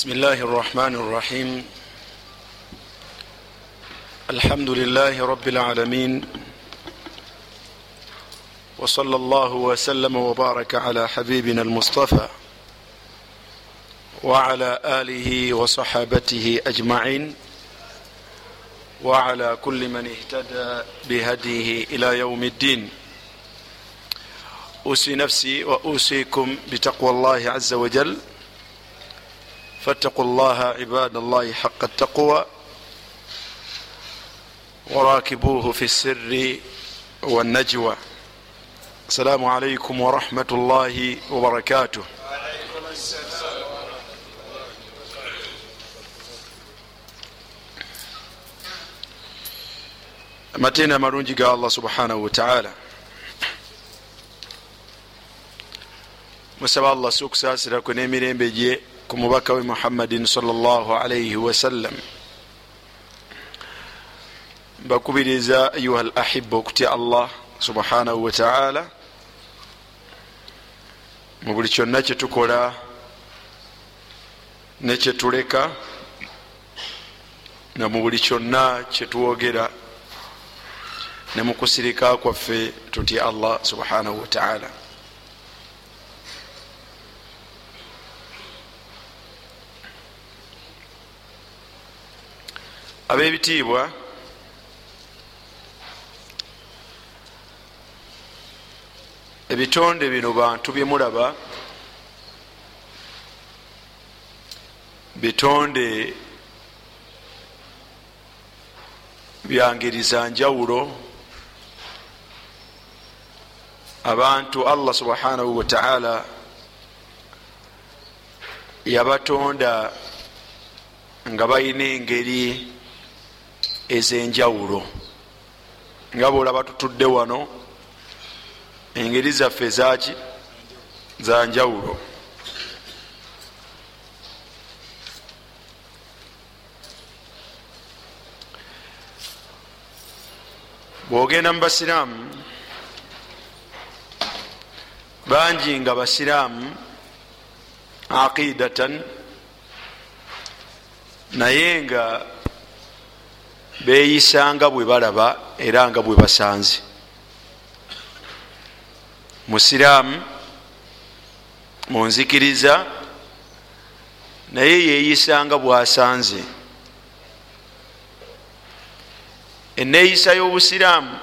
بسم الله الرحمن الرحيم الحمد لله رب العالمين وصلى الله وسلم وبارك على حبيبنا المصطفى وعلى آله وصحابته أجمعين وعلى كل من اهتدى بهديه إلى يوم الدين أوسي نفسي وأوسيكم بتقوى الله عز وجل فاتقوا الله عباد الله حق التقوى وراكبوه في السر والنجوى. السلام عليكم ورحمة الله وبركاته. Amateena amalungi ga allah subhanahu wataala musaba allah si okusaasira kwe n'emirembe gye ku mubaka we muhammadin salllahalaihi wasallam mbakubiriza ayuha al ahiba okutya allah subhanahu wataala mu buli kyonna kyetukola nekyetuleka na mu buli kyonna kyetwogera ne mu kusirika kwaffe tutya allah subhanahu wataala ab'ebitiibwa ebitonde bino bantu byemulaba bitonde byangeri za njawulo abantu allah subhanahu wataala yabatonda nga balina engeri ezenjawulo. Nga bolaba tutudde wano engeri zaffe zaki za njawulo. Bwogenda mu basiraamu bangi nga basiraamu aqidatan naye nga beyisanga bwe balaba era nga bwe basanze. Musiraamu munzikiriza naye yeyisanga bwasanze. Eneyisa y'obusiraamu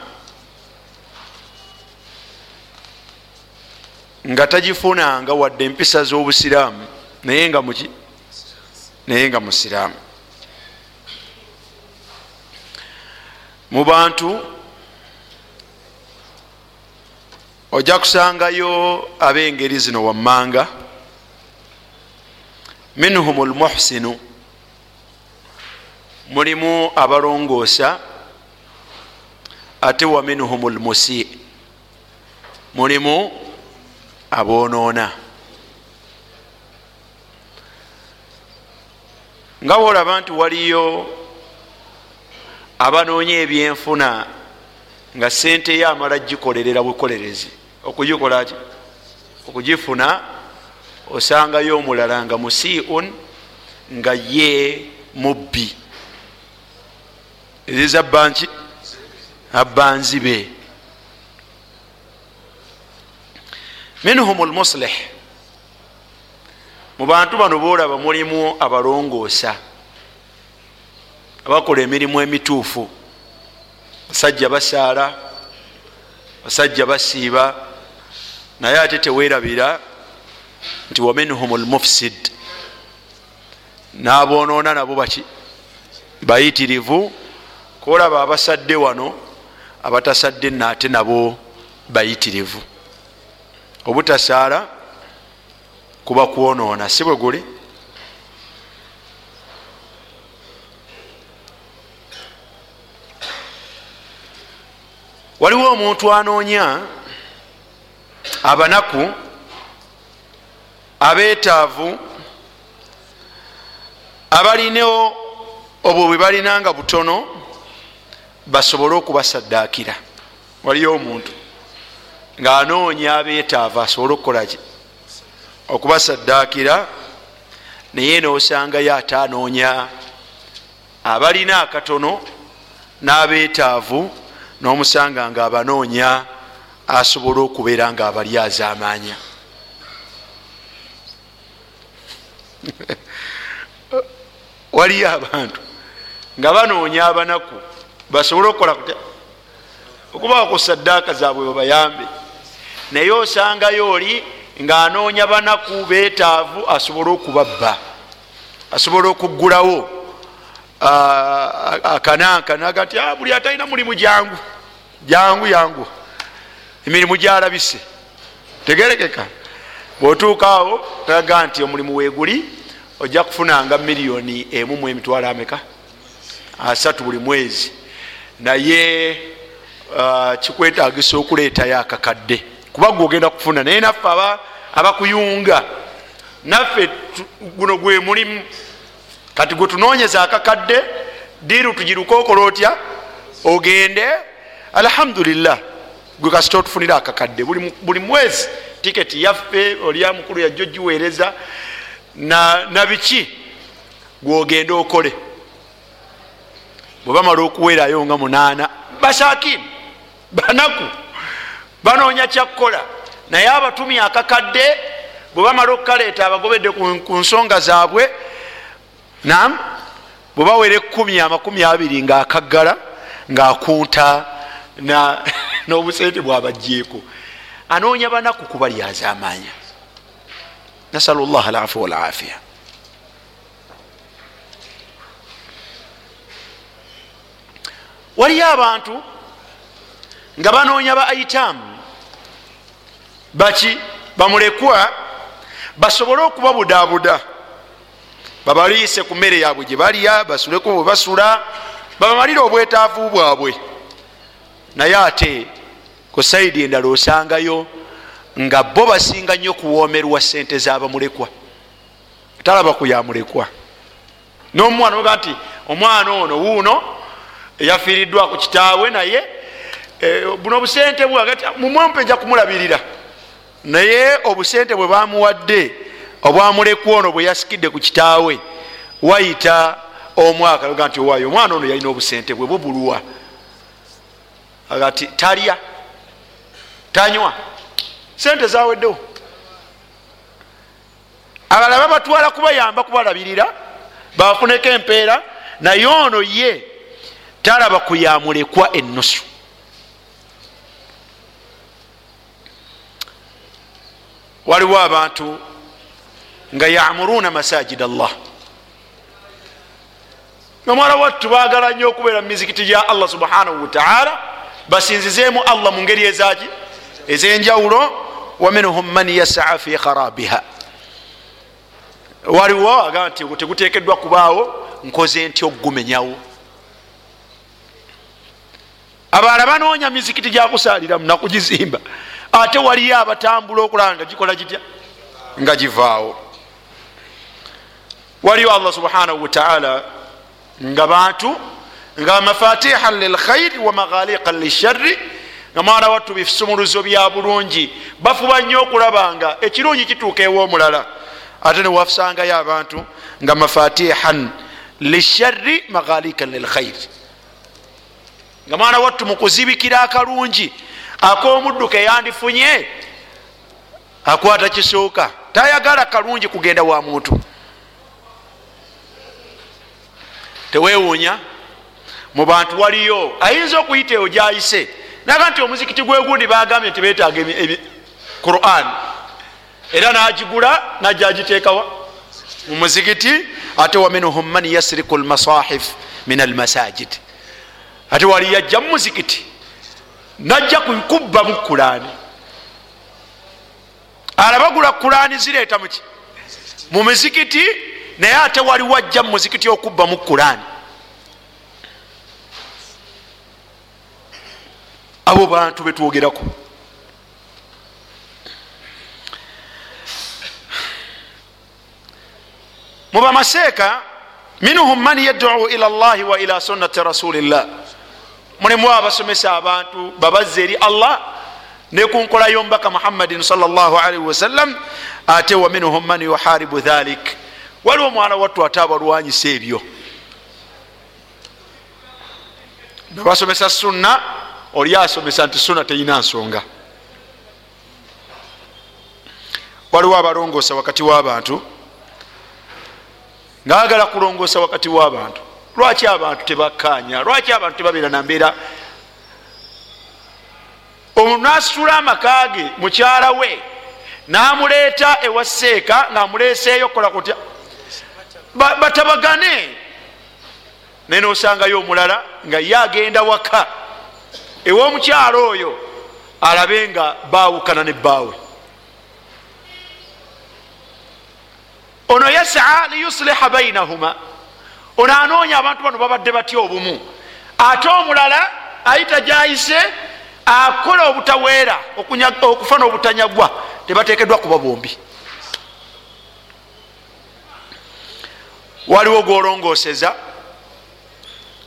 nga tagifunanga wadde empisa z'obusiraamu nga naye nga musiraamu mu bantu ojja kusangayo ab'engeri zino wammanga minhum lmuhsinu mulimu abalongoosa ate wa minhum lmusi mulimu aboonoona. Nga boolaba nti waliyo abanoonya ebyenfuna nga sente ye amala gikolerera bukolerezi. Okugikolaki okugifuna osangayo omulala nga musiun nga ye mubbi. Ezizabbanki abbanzibe. Minhum lmuslih mu bantu bano boolaba mulimu abalongoosa abakola emirimu emituufu. Basajja basaala basajja basiiba naye ate tewerabira nti waminhum lmufsid n'aboonoona nabo baki bayitirivu kolaba abasadde wano abatasadde naate nabo bayitirivu. Obutasaala kuba kwonoona si bwe guli waliwo omuntu anoonya abanaku abeetaavu abalinawo obwo bwe balinanga butono basobole okubasaddaakira. Waliyo omuntu ng'anoonya abeetaavu asobole okukolaki okubasaddaakira naye nosangayo ate anoonya abalina akatono n'abeetaavu n'omusanga nga abanoonya asobola okubeera nga abali azaamaanya waliyo abantu nga banoonya abanaku basobole okukola kutya? Okubawa ku saddaaka zaabwe babayambe naye osangayo oli ng'anoonya banaku beetaavu asobole okubabba asobole okuggulawo akanankana gati ah, buli atalina mulimu jangu. Jangu yangu. Emirimu gyalabise. Tegerekeka. Bwotuukaawo talaga nti omulimu weeguli ojja kufunanga miliyoni emu mu emitwalo ameka? Asatu buli mwezi. Naye kikwetagisa okuleetayo akakadde kuba gwe ogenda kufuna naye naffe abakuyunga. Naffe guno gwe mulimu kati gwe tunonyeza akakadde diiru tugiruka okola otya? Ogende. Alhamdulillah. Gwe kasita otufunira akakadde. Buli mwezi tiketi yaffe olya mukulu yajja ogiweereza na biki? Gweogende okole. Bwebamala okuweerayo nga munaana. Basakini banaku banoonya kyakukola naye abatumi akakadde bwe bamala okukaleeta abagobedde ku nsonga zaabwe nam bwe bawera ekumi amakumi abiri ngaakaggala ngaakunta n'obusente bwabajjeeko anoonya banaku kuba lyazamaanya nasalu llah alafu walafiya waliyo abantu nga banoonya ba aitamu baki? Bamulekwa? Basobole okubabudabuda babaliise ku mmere yaabwe gye balya basuleko bwe basula babamalire obwetaavu bwabwe. Naye ate ku saidi endala osangayo nga bo basinga nnyo okuwoomerwa sente zabamulekwa. Talaba ku yamulekwa nomwana oga nti omwana ono wuuno eyafiiriddwa ku kitaawe naye e, buno obusente bwagati mumwempe nja kumulabirira. Naye obusente bwe bamuwadde obwamulekwa ono bwe yasikidde ku kitaawe wayita omwaka ga nti owaayo omwana ono yalina obusente bwe bubulwa. Agati talya tanywa sente zaweddewo abalala babatwala kubayamba kubalabirira bafuneko empeera naye ono ye talaba kuyamulekwa enusu waliwo abantu nga yamuruna masajid allah. Nomwala wattu bagala nnyo okubeera mu mizikiti gya allah subhanahu wataala basinzizeemu allah mu ngeri ezaki ezenjawulo waminhum man yasaa fi kharabiha. Waliwo aga nti tegutekeddwa kubaawo nkoze nti okugumenyawo? Abaala banoonya mizikiti gyakusaliramu nakugizimba ate waliyo abatambula okulaba nga gikola gitya? Nga givaawo waliyo allah subhanahu wataala nga bantu nga mafatihan lilkhairi wa maghaliqan lishari nga mwana wattu bisumuluzo bya bulungi. Bafuba nnyo okulaba nga ekirungi kituuka ewoomulala ate newafusangayo abantu nga mafatihan lishari maghaliqan lilkhairi nga mwana wattu mukuzibikira akalungi ak'omuddu keyandifunye akwata kisooka tayagala kalungi kugenda wa muntu tewewuunya. Mu bantu waliyo ayinza okuyita eyo gyayise. Naga nti omuzikiti gwegundi bagambye nti betaaga quran. Era nagigula najja agiteekawa mu muzikiti ate waminhum man yasriku lmasahif min almasajid. Ate wali yajja mu muzikiti najja kubba mu kurani alabagula kurani zireeta muki mu muzikiti naye ate wali wajja mu muzikiti okubba mu kurani abo bantu betwogerako mubamaseeka minhum man yaduu ila llahi wa ila sunnati rasulillah. Mulimu abasomesa abantu babazza eri allah nekunkola yombaka muhammadin salllah alaihi wasallam ate wa minhum man yuharibu dhalik waliwo omwana wattu ate abalwanyisa ebyo. Nabasomesa sunna oli asomesa nti sunna teyina nsonga. Waliwo abalongoosa wakati w'abantu. Ngaagala kulongoosa wakati w'abantu. Lwaki abantu tebakkanya lwaki abantu tebabeera nambeera nasitula amaka ge mukyala we namuleeta ewa seeka ngaamuleeseeyo kola kutya batabagane. Naye nosangayo omulala nga ye agenda waka. Ew'omukyalo oyo alabe nga baawukana ne bbaawe ono yasaa liyusliha bainahuma ono anoonya abantu bano babadde batya obumu. Ate omulala ayita gyayise akola obutaweera okufa n'obutanyagwa tebatekeddwa kuba bombi waliwo gwolongooseza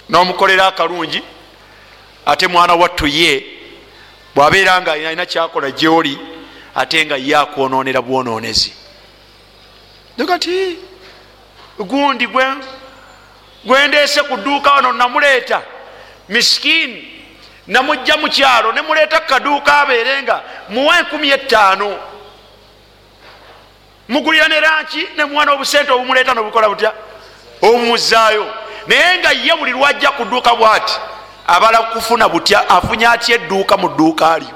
n'omukolera akalungi ate mwana wattu ye bwabeera nga alina kyakola gyoli ate nga ye akwononera bwononezi kati gundi gwendeese ku dduuka wano namuleeta miskini namujja mukyalo nemuleeta kukaduuka abeere nga muwa enkumi etaano mugulira ne ranki nemuwa n'obusente obumuleeta nobukola butya? Obumuzaayo naye nga ye buli lwajja ku dduuka bwati abala kufuna butya? Afunye atya edduuka mu dduuka lyo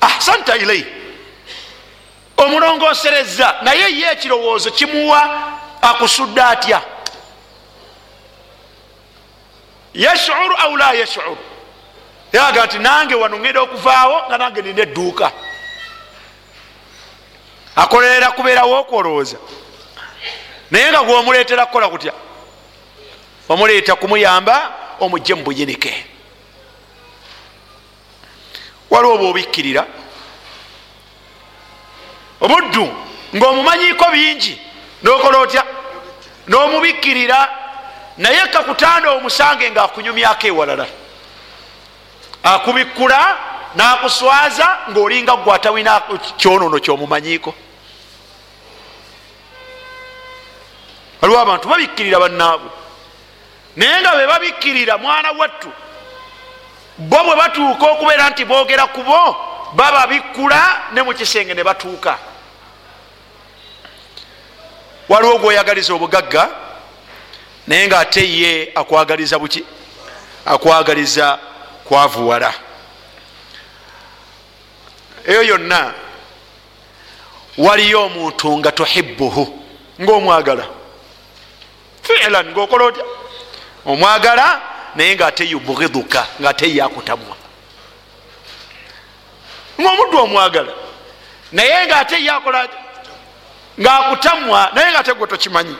ahsanta ilai. Omulongosereza naye ye ekirowoozo kimuwa akusudde atya? Yashuru au la yashuru? Yaga nti nange wano ŋenda okuvaawo nga nange nina edduuka akolerera kubeerawo okwolowooza naye nga gwomuleetera kukola kutya? Omuleeta kumuyamba omugje mu buyinike. Waliwo oba obikkirira obuddu ngaomumanyiiko bingi nokola otya? N'omubikkirira naye kakutanda omusange nga akunyumyako ewalala akubikkula nakuswaza ngaolinga gwatawina kyonono kyomumanyiiko waliwo abantu babikkirira bannaabwe. Naye nga be babikkirira mwana wattu bo bwe batuuka okubeera nti boogera ku bo bababikkula ne mukisenge ne batuuka. Waliwo gwoyagaliza obugagga naye nga ate ye akwagaliza buki? Akwagaliza kwavuwala. Eyo yonna waliyo omuntu nga tuhibuhu ngaomwagala filan ngaokola otya omwagala naye nga ate yubghiduka nga ate yakutamwa. Ngaomuddu omwagala naye nga ate yakola ngaakutamwa naye nga ate gwe tokimanyi.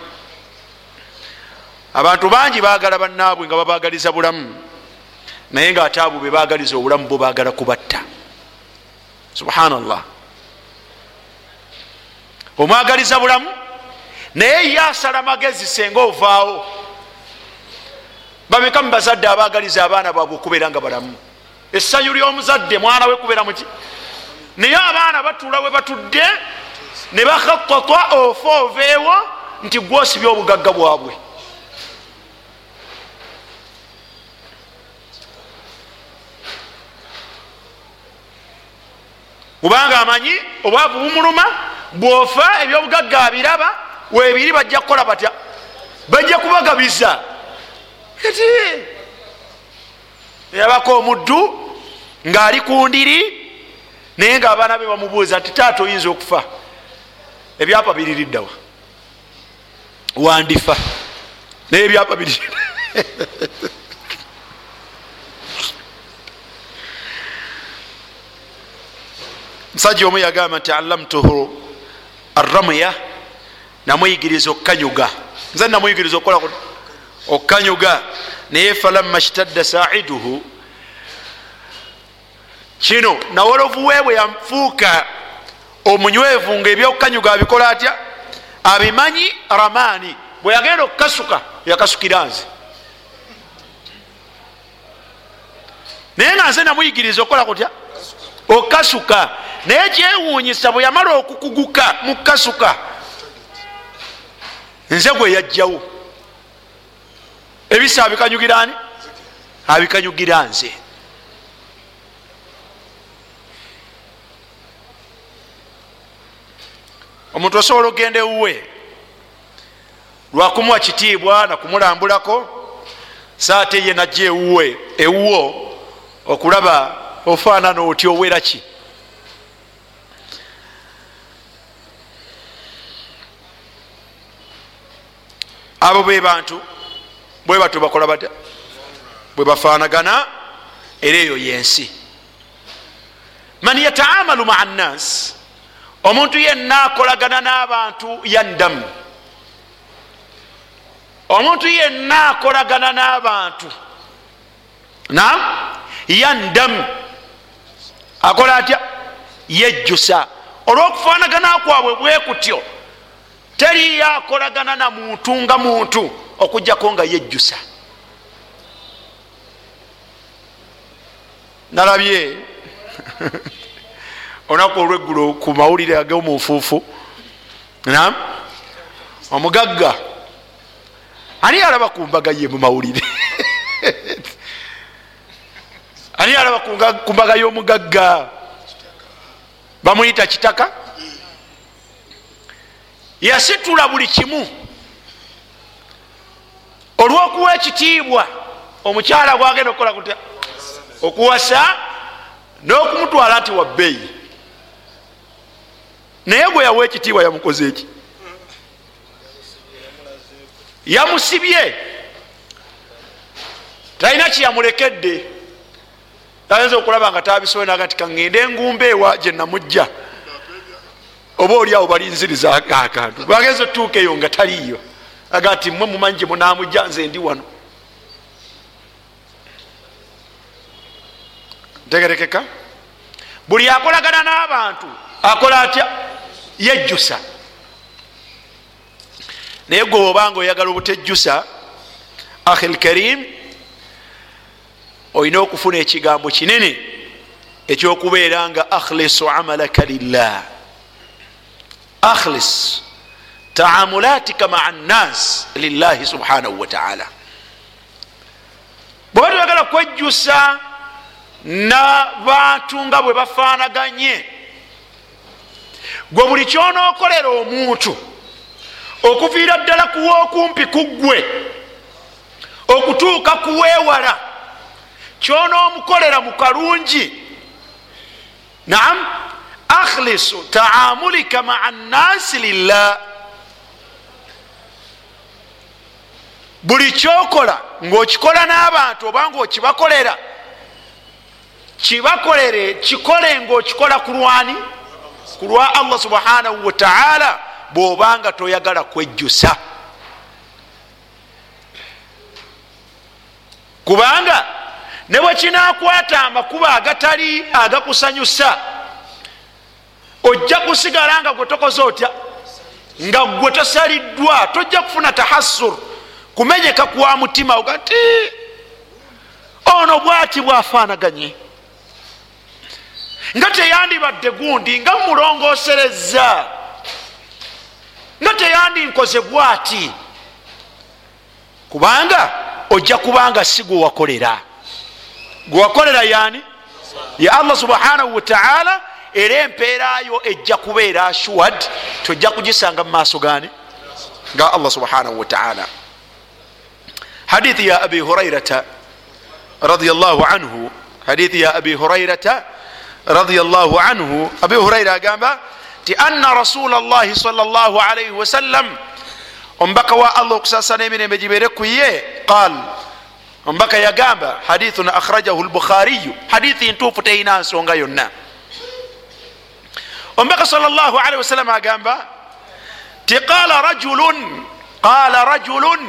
Abantu bangi bagala banaabwe nga babagaliza bulamu naye nga ate abo bebagaliza obulamu bo bagala kubatta. Subhanallah. Omwagaliza bulamu naye yasala magezi senga ovaawo. Bameka mu bazadde abagaliza abaana baabwe okubeera nga balamu? Essanyu ly'omuzadde mwana we kubeera muki naye abaana batuula we batudde ne bakhatatwa ofa oveewo nti gwosibye obugagga bwabwe. Kubanga amanyi obwavu bumuluma bwofa ebyobugagga abiraba webiri bajja kukola batya? Bajja kubagabiza. Ati yabako omuddu ngaali ku ndiri naye nga abaana be bamubuuza nti taata oyinza okufa? Ebyapa biririddawa wandifa. Naye ebyapa biri musajja omu yagamba nti allamtuhu arramya namuyigiriza okukanyuga nze namuyigiriza okukola okukanyuga naye falamma shtadda saiduhu kino nawolovu weebwe yafuuka omunywevu nga ebyokukanyuga abikola atya? Abimanyi ramaani. Bwe yagenda okukasuka yakasukira nze. Naye nga nze namuyigiriza okukola kutya? Okukasuka naye kyewuunyisa bwe yamala okukuguka mukasuka nze gwe yajjawo. Ebisa abikanyugira ani? Abikanyugira nze. Omuntu osobola okgenda ewuwe lwakumuwa kitiibwa nakumulambulako saate ye najja ewuwe ewuwo okulaba ofaanana oti oweraki abo be bantu bwe batyo bakola batya? Bwe bafaanagana era eyo yensi. Man yataamalu maa nnas omuntu yenna akolagana n'abantu yandamu omuntu yenna akolagana n'abantu nam yandamu akola atya? Yejjusa. Olw'okufaanagana kwabwe bwe kutyo teriyo akolagana na muntu nga muntu okugjako nga yejjusa. Nalabye olunaku olweggulo ku mawulire ag'omunfuufu nam omugagga ani alaba ku mbaga ye mu mawulire? Ani alaba ku mbaga y'omugagga? Bamuyita kitaka yasitula buli kimu. Olwokuwa ekitiibwa omukyala gwagenda okukola kutya okuwasa n'okumutwala nti wabbeeyi naye gwe yawa ekitiibwa yamukoze eki yamusibye. Talina kyeyamulekedde ayinza okulaba nga tabisobe naga nti kaŋŋende engumba ewa gye namujja oba oliawo balinziriza akantu bagenza otuuka eyo nga taliyo aga nti mmwe mumanyi gye munamujja nze ndi wano. Ntegerekeka. Buli akolagana n'abantu akola atya? Yejjusa. Naye gwe obanga oyagala obutejjusa ahi lkarim olina okufuna ekigambo kinene ekyokubeera nga akhlisu amalaka lillah akhlis taamulatika maa nnas lillahi subhanahu wataala bweba tuyagala kwejjusa nabantu nga bwe bafaanaganye gwe buli kyonookolera omuntu okuviira ddala kuwookumpi ku ggwe okutuuka kuweewala kyonoomukolera mu kalungi. Naam akhlisu taamulika maa nnasi lillah buli kyokola ngaokikola n'abantu obanga okibakolera kibakolere kikole ngaokikola ku lwani ku lwa allah subhanahu wataala bwobanga toyagala kwejjusa kubanga ne bwe kinakwata amakuba agatali agakusanyusa ojja kusigala nga gwe tokoze otya? Nga gwe tosaliddwa tojja kufuna tahassur kumenyeka kwa mutima oga ti ono bwati bwafaanaganye? Nga teyandibadde gundi nga mulongosereza nga teyandinkoze bwati. Kubanga ojja kubanga si gwe wakolera. Gwe wakolera yani ya allah subhanahu wataala era empeerayo ejja kubeera ashuwad tojja kugisanga mu maaso gani nga allah subhanahu wataala hadithi ya abi hurairata radiallahu anhu hadithi ya abi hurairata radiallahu anhu abi huraira agamba ti anna rasula llahi sal llah alaihi wasallam omubaka wa allah okusasana emirembe gibeere ku ye qal omubaka yagamba hadithun akhrajahu lbukhariyu hadithi ntuufu teyina nsonga yonna omubaka sal llah alaihi wasallam agamba ti qala rajulun qala rajulun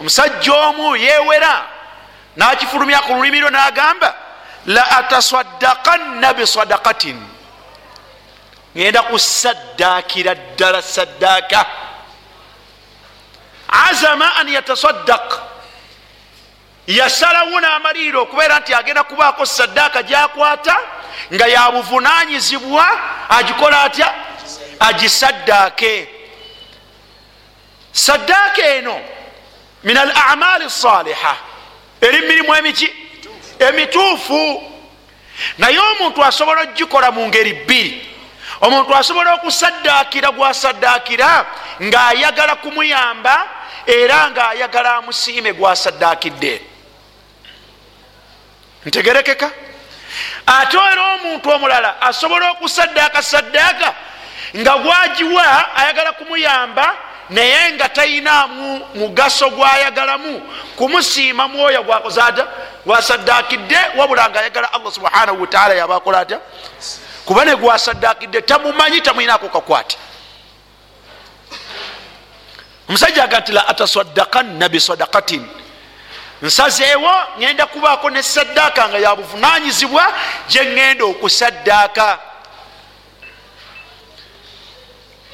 omusajja omu yewera nakifulumya ku lulimi lwo nagamba la atasaddaqanna bisadaqatin ngenda kusaddakira ddala saddaaka azama an yatasaddaq yasalawo n'amaliro okubeera nti agenda kubaako saddaaka gyakwata nga yabuvunanyizibwa agikola atya? Agisaddaake. Saddaaka eno min al amali saliha eri mirimu emiki emituufu. Naye omuntu asobola okugikola mu ngeri bbiri. Omuntu asobola okusaddaakira gwasaddaakira ng'ayagala kumuyamba era ng'ayagala amusiime gwasaddaakidde ntegerekeka. Ate era omuntu omulala asobola okusaddaaka saddaaka nga gwagiwa ayagala kumuyamba naye nga tayinamu mugaso gwayagalamu kumusiima mwoyo gwakoze ata gwasaddaakidde wabula nga ayagala allah subhanahu wataala yabakola atya? Kuba ne gwasaddaakidde tamumanyi tamwinako kakwate. Omusajja aga nti la atasaddakanna bisadakatin nsazeewo ŋenda kubaako ne saddaaka nga yabuvunanyizibwa gye ŋenda okusaddaaka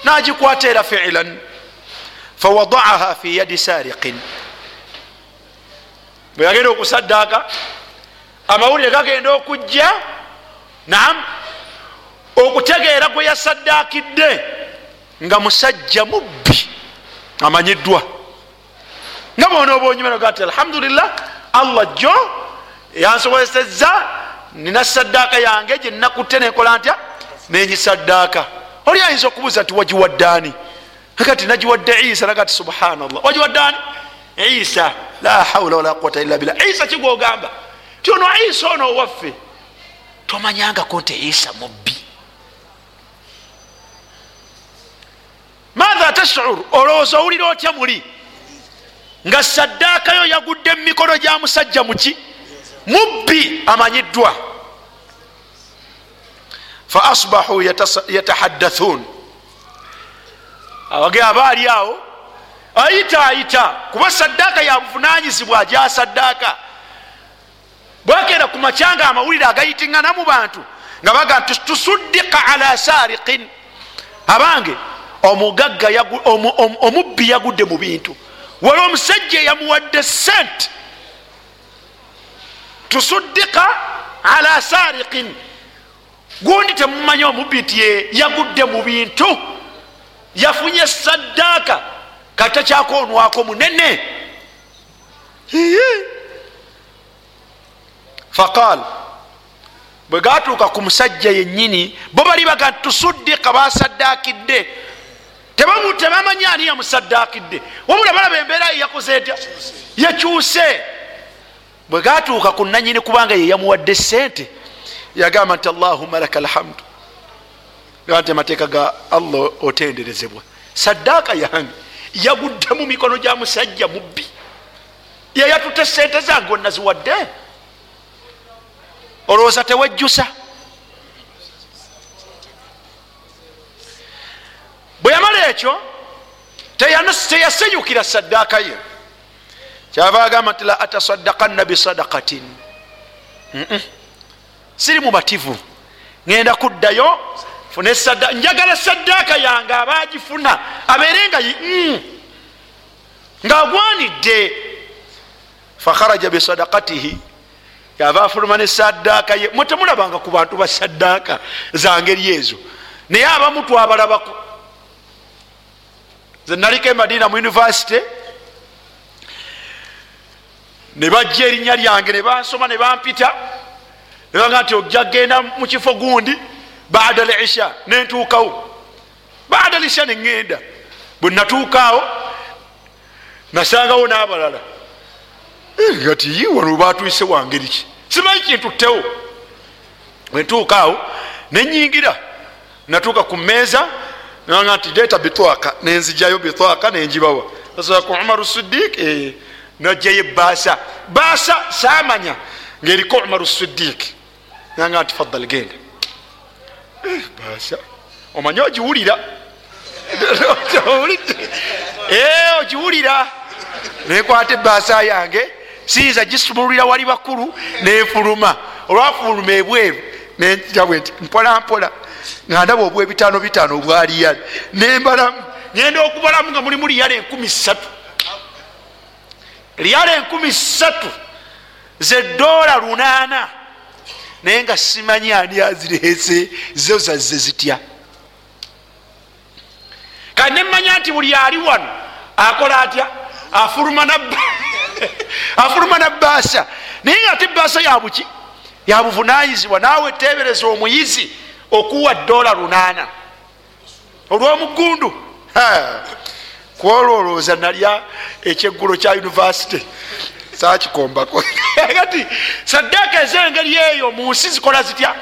nagikwata era fiilan fawadaaha fi yadi sariqin bwe yagenda okusaddaaka amawulire gagenda okujja nam okutegeera gwe yasaddaakidde nga musajja mubbi amanyiddwa nga bona oba onyumenoga ti alhamdulillah allah jjo yansobozesezza nina saddaaka yange gyenakutte nenkola ntya? Nenyisaddaaka oli ayinza okubuuza nti wagiwaddaani kati nagiwadde isa. Naga ti subhanallah. Wagiwaddaani isa. La haula wala quwata illa billah. Isa kigwogamba ti ono isa ono owaffe. Tomanyangako nti isa mubbi. Matha tashur? Olowooza owulira otya muli nga saddaakayo yagudde mumikono gya musajja muki mubbi amanyiddwa. Fa asbahu yatahaddathun abage abaali awo ayita ayita. Kuba saddaaka yabuvunanyizibwa ajasaddaaka bwagenda ku macyanga amawulire agayitingana mu bantu nga baga nti tusuddika ala sariqin abange omugagga omubbi yagudde mu bintu wali omusajja eyamuwadde sente tusuddika ala sariqin gundi temumanyi omubbi nti yagudde mu bintu. Yafunye saddaaka katakyakonwako munene. Faqal bwe gatuuka ku musajja yennyini bo bali baga tusuddika basaddaakidde tebamanyi ani yamusaddaakidde? Wabula balaba embeera ye yakoze etya? Yakyuse. Bwe gatuuka ku nanyini kubanga ye yamuwadde sente yagamba nti allahuma laka alhamdu. Nti amateeka ga allah otenderezebwa. Saddaaka yange yagudde mu mikono gya musajja mubbi. Yeyatute sente zange onaziwadde olowooza tewejjusa bwe yamala ekyo teyasenyukira saddaaka ye. Kyava agamba nti la atasaddakanna bisadakatin siri mubativu ŋenda kuddayo njagala saddaaka yange abagifuna abeere nga mm, ngaagwanidde fakharaja bisadakatihi yava afuluma ne saddaaka ye. Mutemulabanga ku bantu ba saddaaka zangeri ezo. Naye abamu twabalabaku ze naliko emadina mu univesity ne bajja erinnya lyange ne bansoma ne bampita nebaga nti ojja genda mu kifo gundi bada lisha nentuukawo bada lisha neŋŋenda bwe natuukaawo nasangawo n'abalala. Ati wano batwise wangeri ki? Simanyi kintuttewo bwentuukaawo nenyingira natuuka ku meeza naga nti leeta bitwaka nenzijayo bitwaka nenjibawa. Asoa ku umaru sidik najjayo ebaasa baasa samanya ngaeriko umaru sidik naga nti fadal genda baasa omanye ogiwulira ogiwulira nekwata ebaasa yange. Siyinza gisumululira wali bakulu nenfuluma olwafuluma ebweru nenjabwe nti mpolampola nga ndaba obw ebitaano bitaano obwaliyale nembalamu ngenda okubalamu nga mulimu liyale enkumi ssatu. Liyale enkumi ssatu ze doola lunaana. Naye nga simanyi ani azireese zo zazze zitya. Kati nemanya nti buli ali wano akola atya? Afuluma nabaasa naye nga ate baasa yabuki yabuvunanyizibwa naawe tebereza omuyizi okuwa dola lunaana. Olwomugundu kwolwolooza nalya ekyeggulo kya univesity sakikombako ati saddaaka ezengeri eyo mu nsi zikola zitya?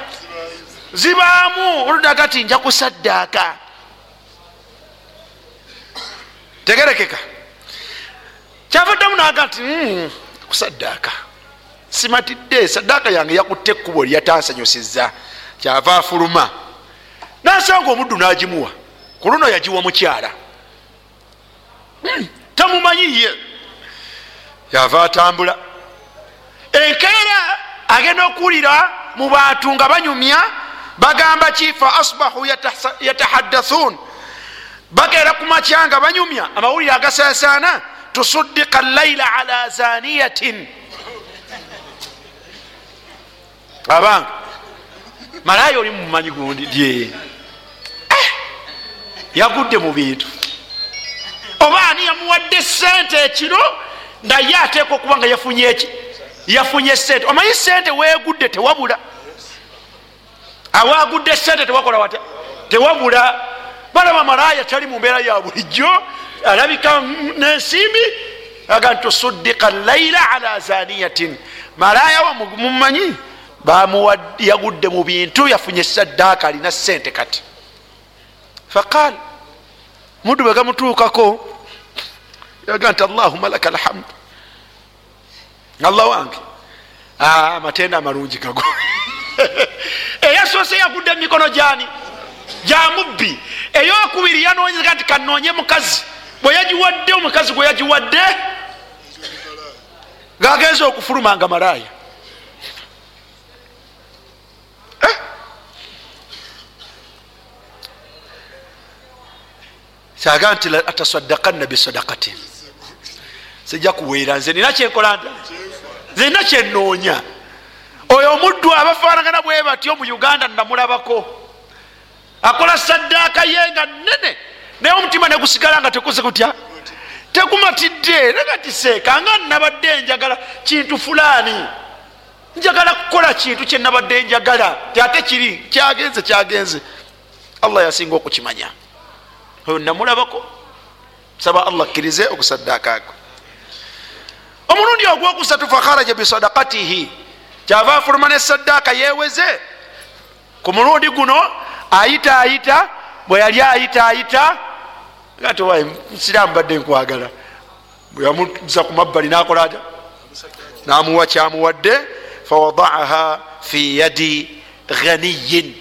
Zibaamu. Oludaga ti nja kusaddaaka tegerekeka. Kyavaddemu naga nti hmm, kusaddaaka simatidde saddaaka yange yakutte ekkubo lyatansanyusiza kyava afuluma. Nasanga omuddu nagimuwa ku luno yagiwa mukyala. Hmm, tamumanyiye yava atambula. Enkeera agenda okuwulira mu bantu nga banyumya bagamba ki fa asbahu yatahaddathun. Bakeera ku makya nga banyumya amawulire agasasaana tusuddika llaila ala zaniyatin abange malaaya oli mumanyi gundi dye. Eh, yagudde mu bintu. Oba ani yamuwadde sente ekiro naye ateeka okuba nga yafunye eki yafunye sente omanyi sente wegudde tewabula? Awagudde sente tewakola wata tewabula. Balaba malaaya tali mu mbeera ya bulijjo alabika nensimbi aga nti tusuddika laila ala zaniyatin malaaya wamumanyi yagudde mu bintu yafunye saddaaka alina sente kati. Faqal muddu bwe gamutuukako yaga nti allahuma laka alhamdu allah wange. Amatenda amalungi gago. Eyasoose yagudde emikono gyani? Gyamubbi eyokubiri yanonyeza nti kanonye mukazi. Bwe yagiwadde omukazi gwe yagiwadde gagenza okufulumanga malaaya kyaga nti atasaddakanna bisadakatin sijja kuweera nze nina kyenkola nta nze nina kyenoonya oyo omuddu abafaanagana bwe batyo mu uganda namulabako. Akola saddaaka ye nga nene naye omutima negusigala nga tekuze kutya tekumatidde negatiseeka nga nabadde njagala kintu fulaani. Njagala kukola kintu kyenabadde njagala ate kiri kyagenze kyagenze. Allah yasinga okukimanya oyo namulabako saba allah akkirize okusaddaaka ako. Omulundi ogwokusatu fakharaja bisadakatihi kyava afuluma nesaddaaka yeweze ku mulundi guno ayita ayita bwe yali ayita ayita ati wayi musiraamu badde nkwagala. Bwe yamuza ku mabbali nakola ata namuwa kyamuwadde fawadaaha fi yadi ghaniyin.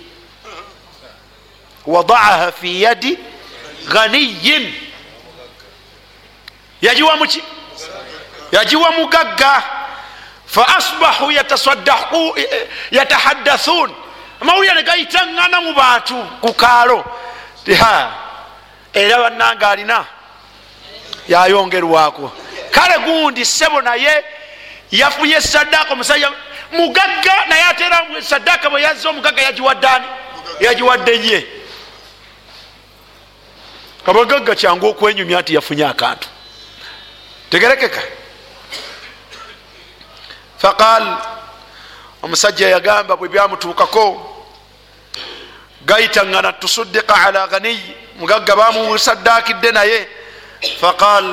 Wadaaha fi yadi ghaniyin yagiwa muki? Yagiwa mugagga. Fa asbahu yatahaddathun. Amawulire negayitaŋŋana mu bantu ku kaalo. Era bannanga alina yayongerwako. Kale gundi sebo naye yafunye saddaaka omusajja mugagga naye atera saddaaka bwe yazza omugagga yagiwaddani yagiwadde ye abagagga kyangu okwenyumya nti yafunye akantu tegerekeka. Faqal omusajja yagamba bwe byamutuukako gayitaŋŋana tusuddika ala ganiyi mugagga bamusaddaakidde naye. Faqal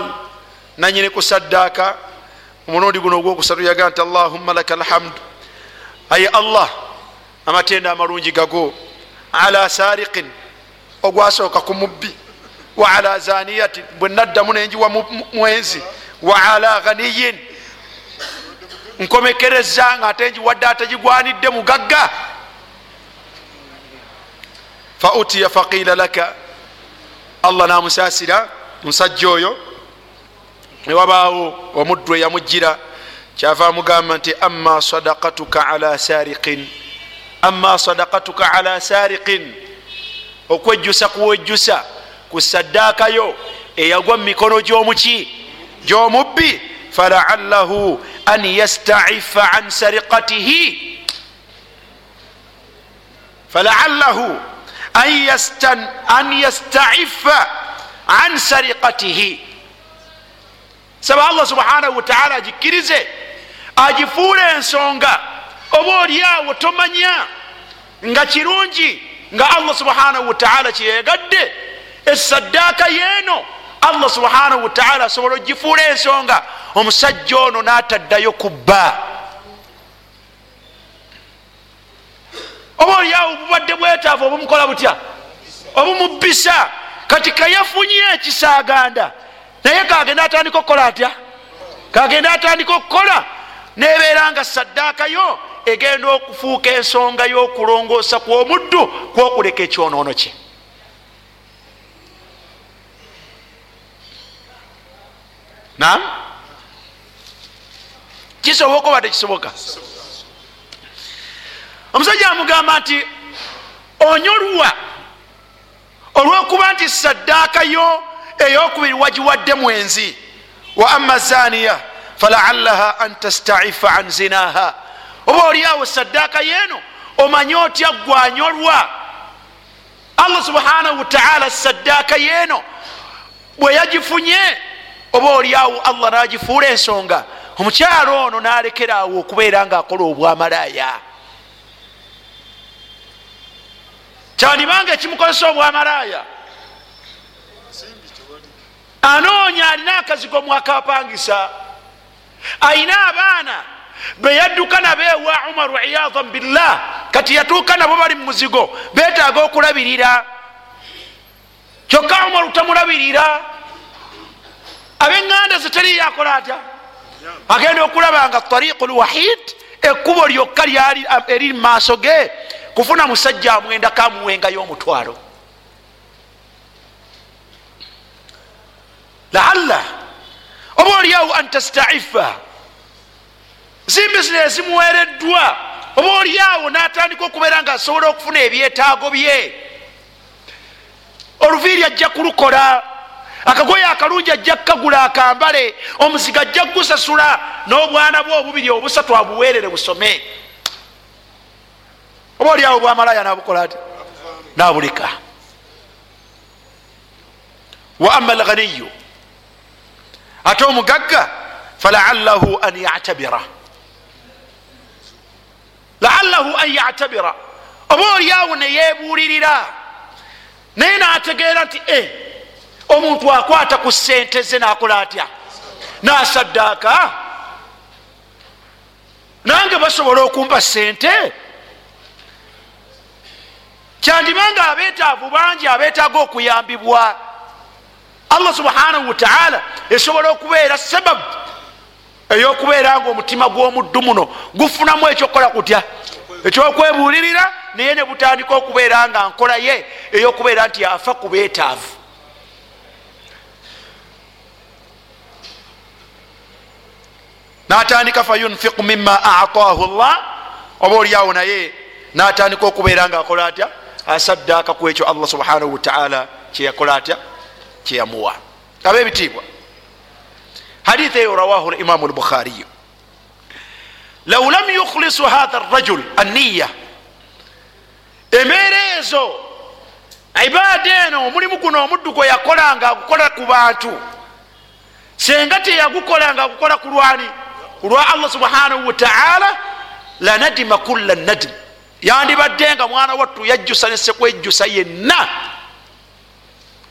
nanyini kusaddaaka? Omulundi guno ogwokusatu yagaa nti allahumma laka alhamdu aye allah amatenda amalungi gago ala sariqin ogwasooka ku mubbi wa ala zaniyatin bwe naddamu nenjiwa mwenzi wa ala ganiyin nkomekereza nga ate njiwadde ategigwanidde mugagga. Fa utiya faqila laka. Allah namusasira musajja oyo newabaawo omuddu eyamujjira. Kyava amugamba nti ama sadakatuka ala sariqin ama sadakatuka ala sariqin okwejjusa kuwejjusa ku saddaakayo eyagwa mu mikono gy'omuki gy'omubbi falaallahu an yastaifa an sariqatihi. Falaallahu an yastaifa an sariqatihi. Saba allah subhanahu wataala agikkirize agifuula ensonga oba oliawo tomanya nga kirungi nga allah subhanahu wataala kyeyagadde esaddaaka yeeno allah subhanahu wataala asobola ogifuula ensonga. Omusajja ono n'ataddayo kubba. Oba oliawo bubadde bwetaavu obumukola butya? Obumubbisa. Kati kayafunye ekisaaganda. Naye kagenda atandika okukola atya? Kagenda atandika okukola? Nebeera nga saddaakayo egenda okufuuka ensonga y'okulongoosa kw'omuddu kwokuleka ekyonoono kye nam kisoboka oba tekisoboka omusajja amugamba nti onyolwa olwokuba nti saddaakayo eyokubiri wagiwadde mwenzi wa ama zaniya falaalaha an tastaifa an zinaha oba oliawo saddaaka yeeno omanye otya gwanyolwa allah subhanahu wataala saddaaka yeeno bwe yagifunye oba oliawo allah nagifuula ensonga omukyalo ono nalekeraawo okubeera nga akola obwamalaaya kyandibanga ekimukozesa obwamalaaya? Anoonya alina akazigo mwakapangisa ayina abaana beyadduka nabo ewa umaru iyadan billah kati yatuuka nabo bali mumuzigo betaaga okulabirira. Kyokka umaru tamulabirira abeŋŋanda zeteri yakola atya? Agenda okulaba nga tariqu lwahid ekkubo lyokka lyali eri mumaaso ge kufuna musajja amwenda kamuwengayo omutwalo laalla oba oliawo an tastaifa. Si bisinesi muwereddwa oba oliawo natandika okubeera nga asobola okufuna ebyetaago bye. Oluviiri ajja kulukola akagoye akalungi ajja kukagula akambale omuziga ajja kugusasula n'obwana bwe obubiri obusatu abuweerere busome. Oba oliawo bwamalaya nabukola ati? Nabuleka wa ama alghaniyu ate omugagga falaallahu an yatabira. Laallahu an yatabira. Oba oliawo neyebuulirira naye nategeera nti e omuntu akwata ku sente ze nakola atya? Nasaddaaka? Nange basobola okumpa sente kyandibanga abeetaavu bangi abeetaaga okuyambibwa. Allah subhanahu wataala esobola okubeera sababu eyokubeera nga omutima gw'omuddu muno gufunamu ekyokukola kutya? Ekyokwebuulirira naye ne butandika okubeera nga nkola ye eyokubeera nti afa ku beetaavu natandika fayunfiku mima ataahu llah oba oliawo naye natandika okubeera nga akola atya? Asaddaaka ku ekyo allah subhanahu wataala kyeyakola atya? Kyeyamuwa abebitiibwa hadithi eyo rawahu limamu lbukhariyu law lam yukhlisu hatha rajul aniya embeera ezo ibaada eno omulimu guno omuddu gwe yakolanga agukola ku bantu senga teyagukolanga agukola ku lwani ku lwa allah subhanahu wataala lanadima kulla nadim yandibadde nga mwana wattu yajjusa nesekwejjusa yenna.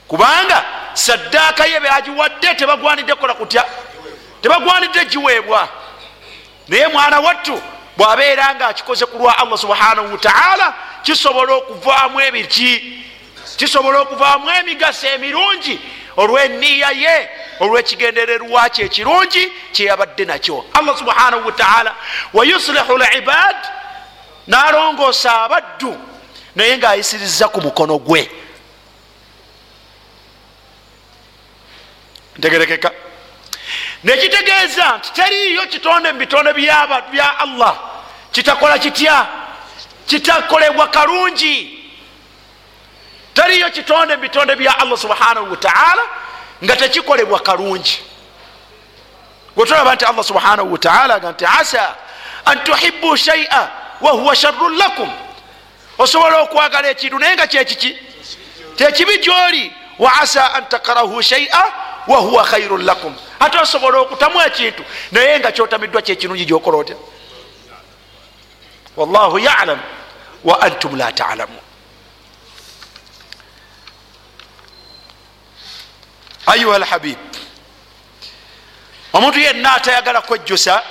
Kubanga saddaaka ye beagiwadde tebagwanidde kukola kutya? Tebagwanidde giweebwa. Naye mwana wattu bwabeera nga akikoze ku lwa allah subhanahu wataala kisobola okuvaamu ebiki kisobola okuvaamu emigaso emirungi olweniya ye olwekigendererwa kye ekirungi kyeyabadde nakyo. Allah subhanahu wataala wayuslihu libad nalongoosa abaddu naye ngaayisiriza ku mukono gwe. Ntegerekeka. Nekitegeeza nti teriyo kitonde mu bitonde bya allah. Kitakola kitya? Kitakolebwa kalungi teriyo kitonde bitonde bya allah subhanahu wataala nga tekikolebwa kalungi. Wetulaba nti allah subhanahu wataala ga nti asa an tuhibu shaia wahuwa sharun lakum. Osobola okwagala ekintu naye nga kyekiki kyekibi gyoli wa asa an takarahu shaia wahuwa khairun lakum. Ate osobola okutamu ekintu naye nga kyotamiddwa kyekirungi gyokola otya? Wallahu yalam wa antum la talamun ayuha lhabib omuntu yenna atayagala kwejjusa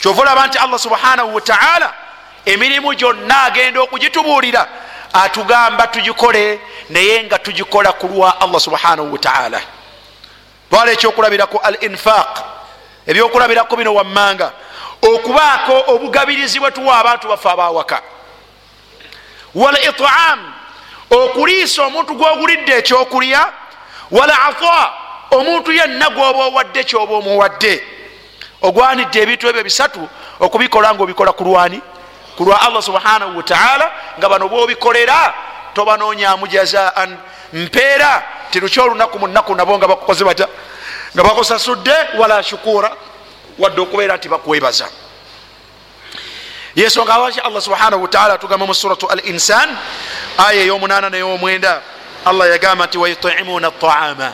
kyova olaba nti allah subhanahu wataala emirimu gyonna agenda okugitubuulira atugamba tugikole naye nga tugikola ku lwa allah subhanahu wataala twala ekyokulabirako al infaq ebyokulabirako bino wammanga okubaako obugabirizi bwe tuwa abantu baffe abawaka. Wal itam okuliisa omuntu gwogulidde ekyokulya wal ata omuntu yenna gwoba owadde kyoba omuwadde. Ogwanidde ebintu ebyo bisatu okubikola nga obikola ku lwani ku lwa allah subhanahu wataala nga bano bobikolera tobanonyamu jazaan. Mpeera tiruki olunaku munaku nabo nga bakukoze batya? Nga bakusasudde wala shukura wadde okubeera nti bakwebaza. Yensonga awaki allah subhanahu wataala atugamba mu suratu al insan aya eyomunana neyomwenda allah yagamba nti wayutimuna taama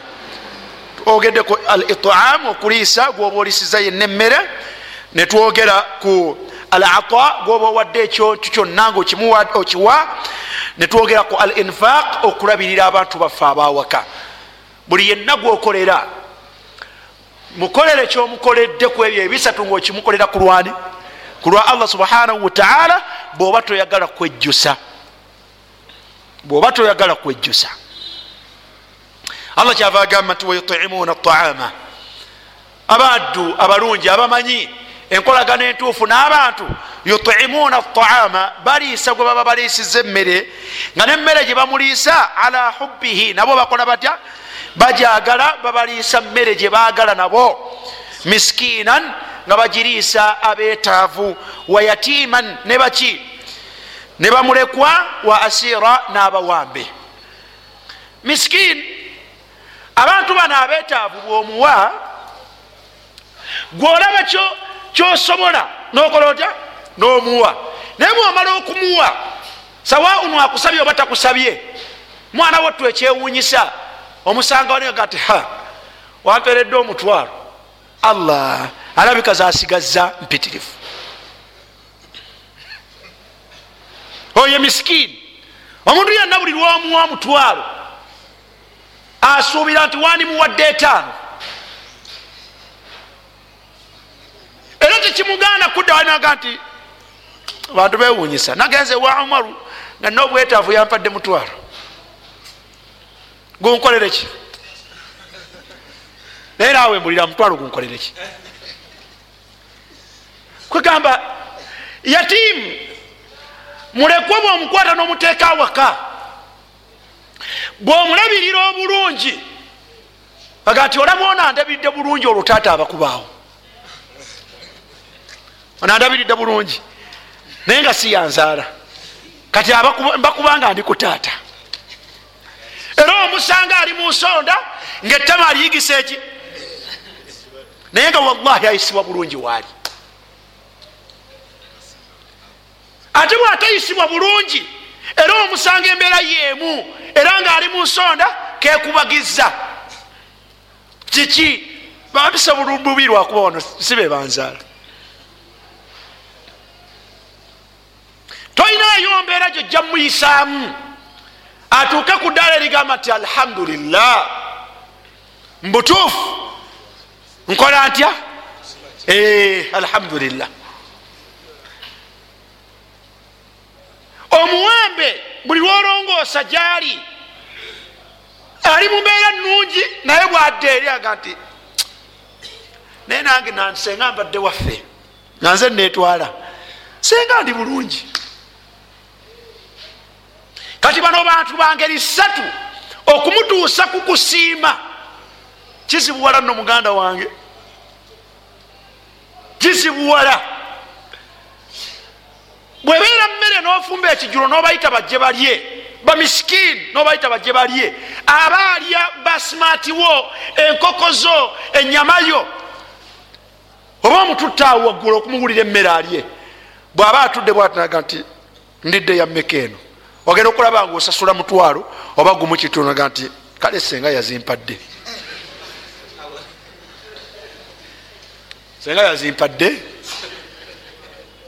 twogeddeku al itam okuliisa gwoba olisiza yenna emmere netwogera ku al ata gwoba owadde ekyotu kyonna nga okiwa netwogera ku al infaq okulabirira abantu baffe abawaka. Buli yenna gwokolera mukolere kyomukoledde ku ebyo ebisatu ngaokimukolera ku lwani ku lwa allah subhanahu wataala bwoba toyagala kwejjusa bwoba toyagala kwejjusa. Allah kyava agamba nti wayutimuna taama abaddu abalungi abamanyi enkolagano entuufu n'abantu yutimuna taama baliisa gwe baba baliisiza emmere nga nemmere gye bamuliisa ala hubbihi nabo bakola batya? Bajagala babaliisa mmere gye baagala nabo. Miskinan nga bagiriisa abeetaavu wayatiman ne baki ne bamulekwa wa asira n'abawambe. Miskin abantu bano abeetaavu bwomuwa gwolaba kyosobola nokola otya? Nomuwa. Naye mwomala okumuwa sawaunu akusabye oba takusabye? Mwana wattu ekyewunyisa omusanga waniga ti ha wamperedde omutwalo. Allah alabika zasigaza mpitirifu oyo miskini omuntu yenna buli lwomuwa omutwalo asuubira nti wandimuwadde etaano. Era tekimuganda kudda wanaga nti abantu bewunyisa nagenze wa umaru nga nobwetaavu yampadde mutwalo. Gunkolereki naye naawe mbulira mutwalo gunkolereki kwegamba yatiimu mulekwa bwomukwata n'omuteeka awaka. Bwomulabirira obulungi aga nti olaba onandabiridde bulungi olwo taata abakubaawo. Onandabiridde bulungi naye nga siyanzaala kati mbakubanga ndi ku taata. Era omusanga ali mu nsonda ngaettama aliyigisa eki? Naye nga wallahi ayisibwa bulungi waali ate bwatayisibwa bulungi era omusanga embeera yeemu era nga ali mu nsonda kekubagiza kiki? Babisa bubi lwakuba wano sibe banzaala. Toyinayo mbeera gyojja muyisaamu. Atuuke ku ddaala erigamba nti alhamdulillah. Mbutuufu. Nkola ntya? Alhamdulillah omuwembe buli lwolongoosa gyali. Ali mumbeera nungi naye bwadde eri aga nti naye nange nansenga mbadde waffe nanze netwala senga ndi bulungi. Kati bano bantu bangeri ssatu okumutuusa ku kusiima. Kizibuwala nno muganda wange. Kizibuwala bwebeera mmere nofumba ekijulo nobayita bajje balye bamisikini nobayita bajje balye aba alya basimatiwo enkoko zo enyamayo oba omututta awo waggulu okumuwulira emmere alye bw'aba atudde bwatinaga nti ndidde yammeka eno. Ogenda okulaba nga osasula mutwalo oba gumu kitunaga nti kale senga yazimpadde. Senga yazimpadde?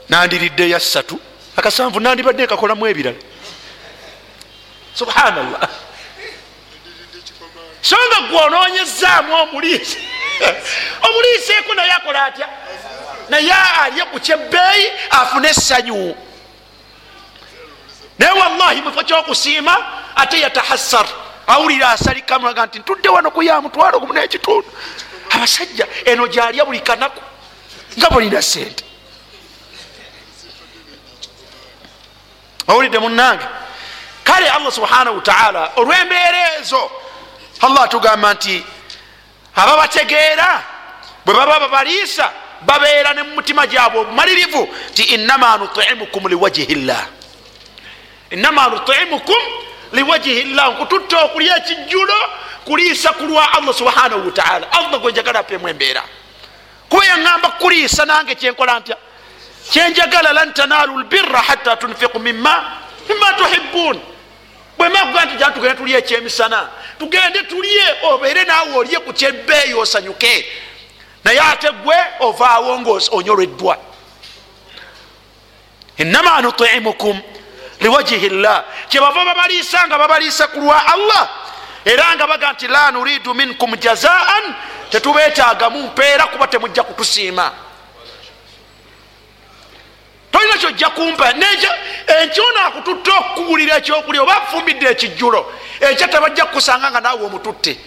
Nandiridde yassatu akasanvu nandibadde kakolamu ebirala. Subhanallah. So nga gwononyezaamu omuliisi. Omuliiseeko naye akola atya? Naye alye ku kyebbeeyi afune essanyu. Naye wallahi mufo kyokusiima ate yatahassar. Awulira asalikamuaga nti ntudde wano kuya mutwalo gumu nekitundu abasajja eno gyalya buli kanaku nga bulina sente owulidde munange kale allah subhanahu wataala olwembeera ezo allah atugamba nti ababategeera bwe baba babaliisa babeera ne mumutima gyabwe obumalirivu nti innama nutimukum liwajihi llah innama nutimukum liwajihi llah nkututta okulya ekijjulo kuliisa ku lwa allah subhanahu wataala allah gwenjagala apemu embeera. Kuba yaŋŋamba kuliisa nange kyenkola ntya kyenjagala lan tanalu lbirra hatta tunfiku mima mima tuhibun bwemakuga nti jana tugende tulye ekyemisana tugende tulye obeere naawe olye ku kyebbeeyi osanyuke. Naye ate gwe ovaawo ngaonyolweddwa innama nutimukum liwajihi llah. Kyebava babaliisa nga babaliisa ku lwa allah era nga baga nti la nuridu minkum jazaan tetubeetaagamu mpeera kuba temujja kutusiima tolina kyojja kumpa. Enkyo nakututta okukubulira ekyokulya oba akufumbidde ekijjulo. Ekyo tebajja kukusanga nga naawe omututte.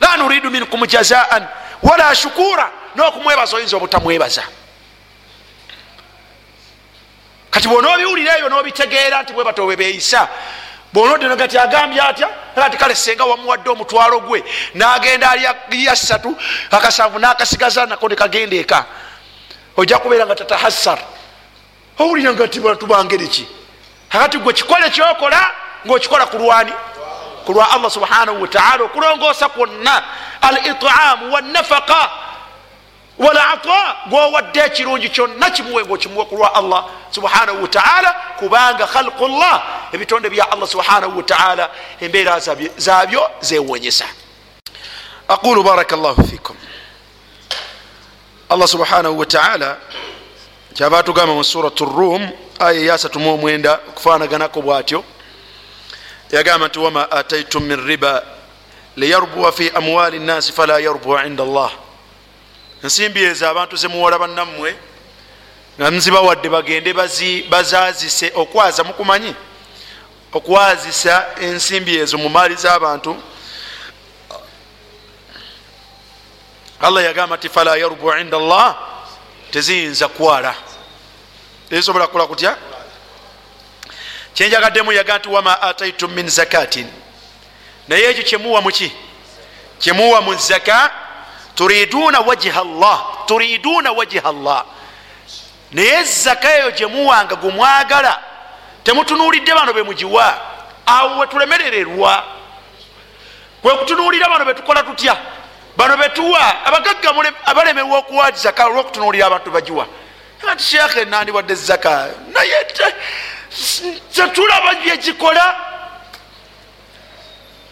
La nuridu minkum jazaan wala shukura n'okumwebaza oyinza obutamwebaza. Kati bwona obiwulira ebyo n'obitegeera nti bwe bato bwebeeyisa bwona odenoga ti agambye atya? Ati kale senga wamuwadde omutwalo gwe n'agenda alya ssatu akasanvu n'akasigaza nako nekagenda eka. Ojja kubeera nga tatahassar owulira nga tubangeri akati gwe kikole kyokola ngaokikola ku lwani ku lwa allah subhanahu wataala okulongoosa kwonna. Al itaamu wanafaka walata gwowadde ekirungi kyonna kimuwe ngaokimuwe ku lwa allah subhanahu wataala kubanga khalqu llah ebitonde bya allah subhanahu wataala embeera zabyo zewonyesa aqulu baraka llahu fikum allah subhanahu wataala kyava atugamba mu surat rum aya eyasatumu omwenda okufanaganako bwatyo. Yagamba nti wama ataitum min riba liyarbuwa fi amwali nnasi fala yarbuwa inda allah. Ensimbi ezo abantu zemuwola bannammwe nga nzibawadde bagende bazazise okwaza mukumanyi okwazisa ensimbi ezo mu maali z'abantu. Allah yagamba nti fala yarbuwa inda allah teziyinza kwala ezisobola kukola kutya? Kyenjagaddemu yaga nti wama ataitum min zakatin. Naye ekyo kyemuwa muki kyemuwa mu zaka turiduna wajiha llah turiduna wajiha llah naye zaka eyo gyemuwanga gumwagala temutunuulidde bano bemugiwa awo wetulemerererwa kwekutunuulira bano betukola tutya bano betuwa abagagga abalemerwa okuwa zaka olwokutunuulira abantu bagiwa. Ati sheekhe nandiwadde zaka. Naye tetulaba byekikola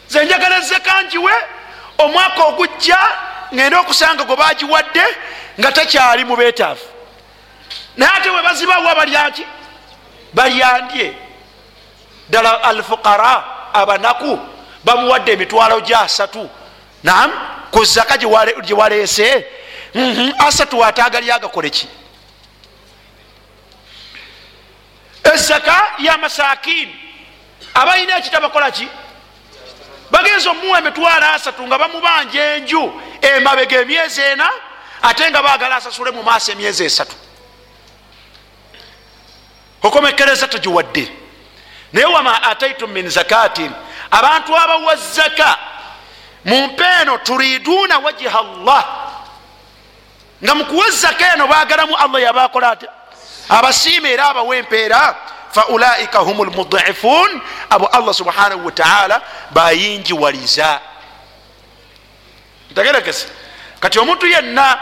zenjagala zaka njiwe omwaka ogujja ngenda okusanga gwe bagiwadde nga takyali mu beetaafu naye ate we bazibawa balyaki balyandye ddala alfuqara abanaku bamuwadde emitwalo gya asatu nam ku zaka gyewaleese asatu ataagali agakoleki ezaka yamasakini abalina ekitabakolaki bagenza omuwa emitwalo asatu nga bamubanja enju emabega emyezi ena ate nga bagala asasule mu maaso emyezi esatu. Okomekereza togiwadde. Naye wama ataitum min zakatin abantu abawa zaka mu mpeeno turiduna wajiha llah nga mukuwa zaka eno bagalamu allah yabakola atya abasiima era abawa empeera faulaika hum lmudifun abo allah subhanahu wataala bayinjiwaliza. Ntegerekese. Kati omuntu yenna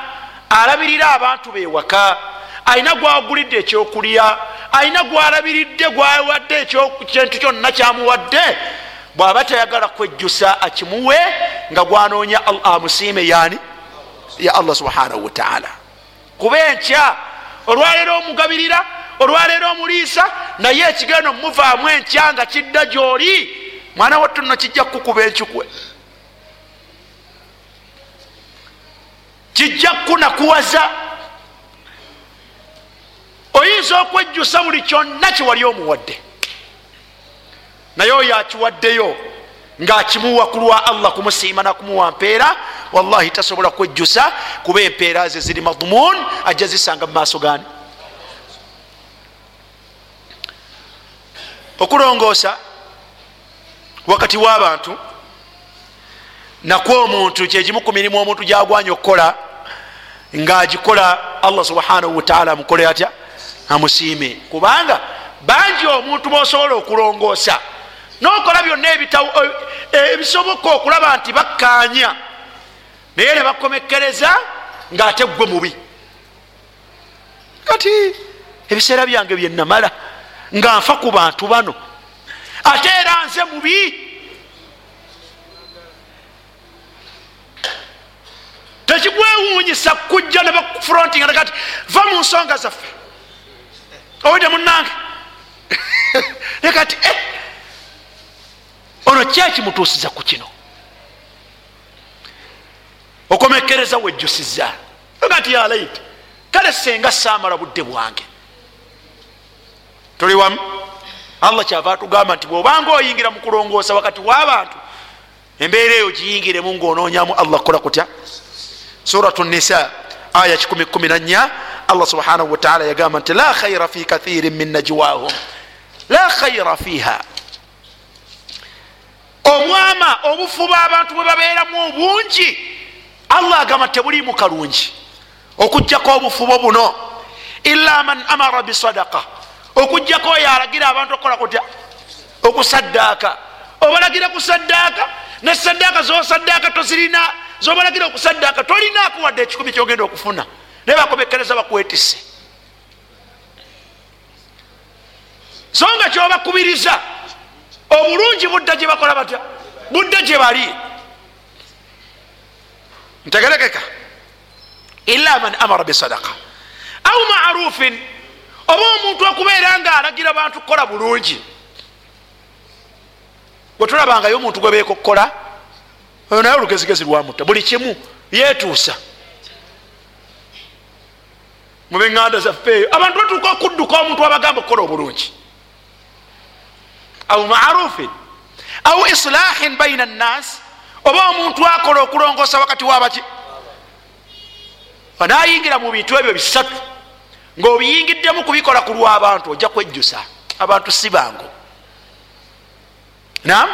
alabirira abantu bewaka ayina gwagulidde ekyokulya ayina gwalabiridde gwawadde kintu kyonna kyamuwadde bwaba tayagala kwejjusa akimuwe nga gwanoonya amusiime yani ya allah subhanahu wataala kuba enkya olwaleero omugabirira olwaleero omuliisa naye ekigenda omuvaamu enkya nga kidda gyoli mwana wattu nno kijja kukuba enkikwe. Kijja kunakuwaza. Oyinza okwejjusa buli kyonna kiwali omuwadde naye oyo akiwaddeyo ngaakimuwa ku lwa allah kumusiima nakumuwa mpeera wallahi tasobola kwejjusa kuba empeera ze ziri madhumun ajja zisanga mu maaso gani okulongoosa wakati w'abantu nakwo omuntu kyekimu ku mirimu omuntu gyagwanya okukola ngaagikola allah subhanahu wataala amukole atya? Amusiime. Kubanga bangi omuntu bosobola okulongoosa nokola byonna ebisoboka okulaba nti bakkaanya. Naye ne bakomekereza ngaate gwe mubi. Kati ebiseera byange byenamala nga nfa ku bantu bano. Ate era nze mubi. Tekigwewunyisa kujja ne bakufrontinga nakati va mu nsonga zaffe. Owedde munange nekati eh, ono kyekimutuusiza ku kino? Okomekereza wejjusiza agati yalaiti kale senga saamala budde bwange. Tuli wamu? Allah kyava atugamba nti bwobanga oyingira mu kulongoosa wakati w'abantu embeera eyo giyingiremu ngaonoonyamu allah kukola kutya? Suratu nisa aya 114 allah subhanahu wataala yagamba nti la khaira fi kathirin min najwahum. La khaira fiha omwama obufu bw'abantu bwe babeeramu obungi allah agamba tebulimu kalungi okugjako obufubo buno ila man amara bisadaka okugjako oyo alagira abantu okukola kutya okusaddaaka. Obalagira kusaddaaka nesaddaaka zosaddaaka tozirina zobalagira okusaddaaka tolinaako wadde ekikumi kyogenda okufuna. Naye bakomekereza bakwetise so nga kyobakubiriza obulungi budda gye bakola batya? Budda gye bali. Ntegerekeka. Ila man amara bisadaka au marufin. Oba omuntu okubeera nga alagira bantu kukola bulungi. Wetulabangayo omuntu gwe beeka okukola oyo naye olugezigezi lwamutta buli kimu yetuusa mubeŋanda zaffeeyo abantu batuuka okudduka omuntu abagamba okukola obulungi au marufin au islahin baina nnas oba omuntu akola okulongosa wakati wabaki anayingira mu bintu ebyo bisatu ngaobiyingiddemu kubikola ku lwabantu ojja kwejjusa abantu si bangu. Nam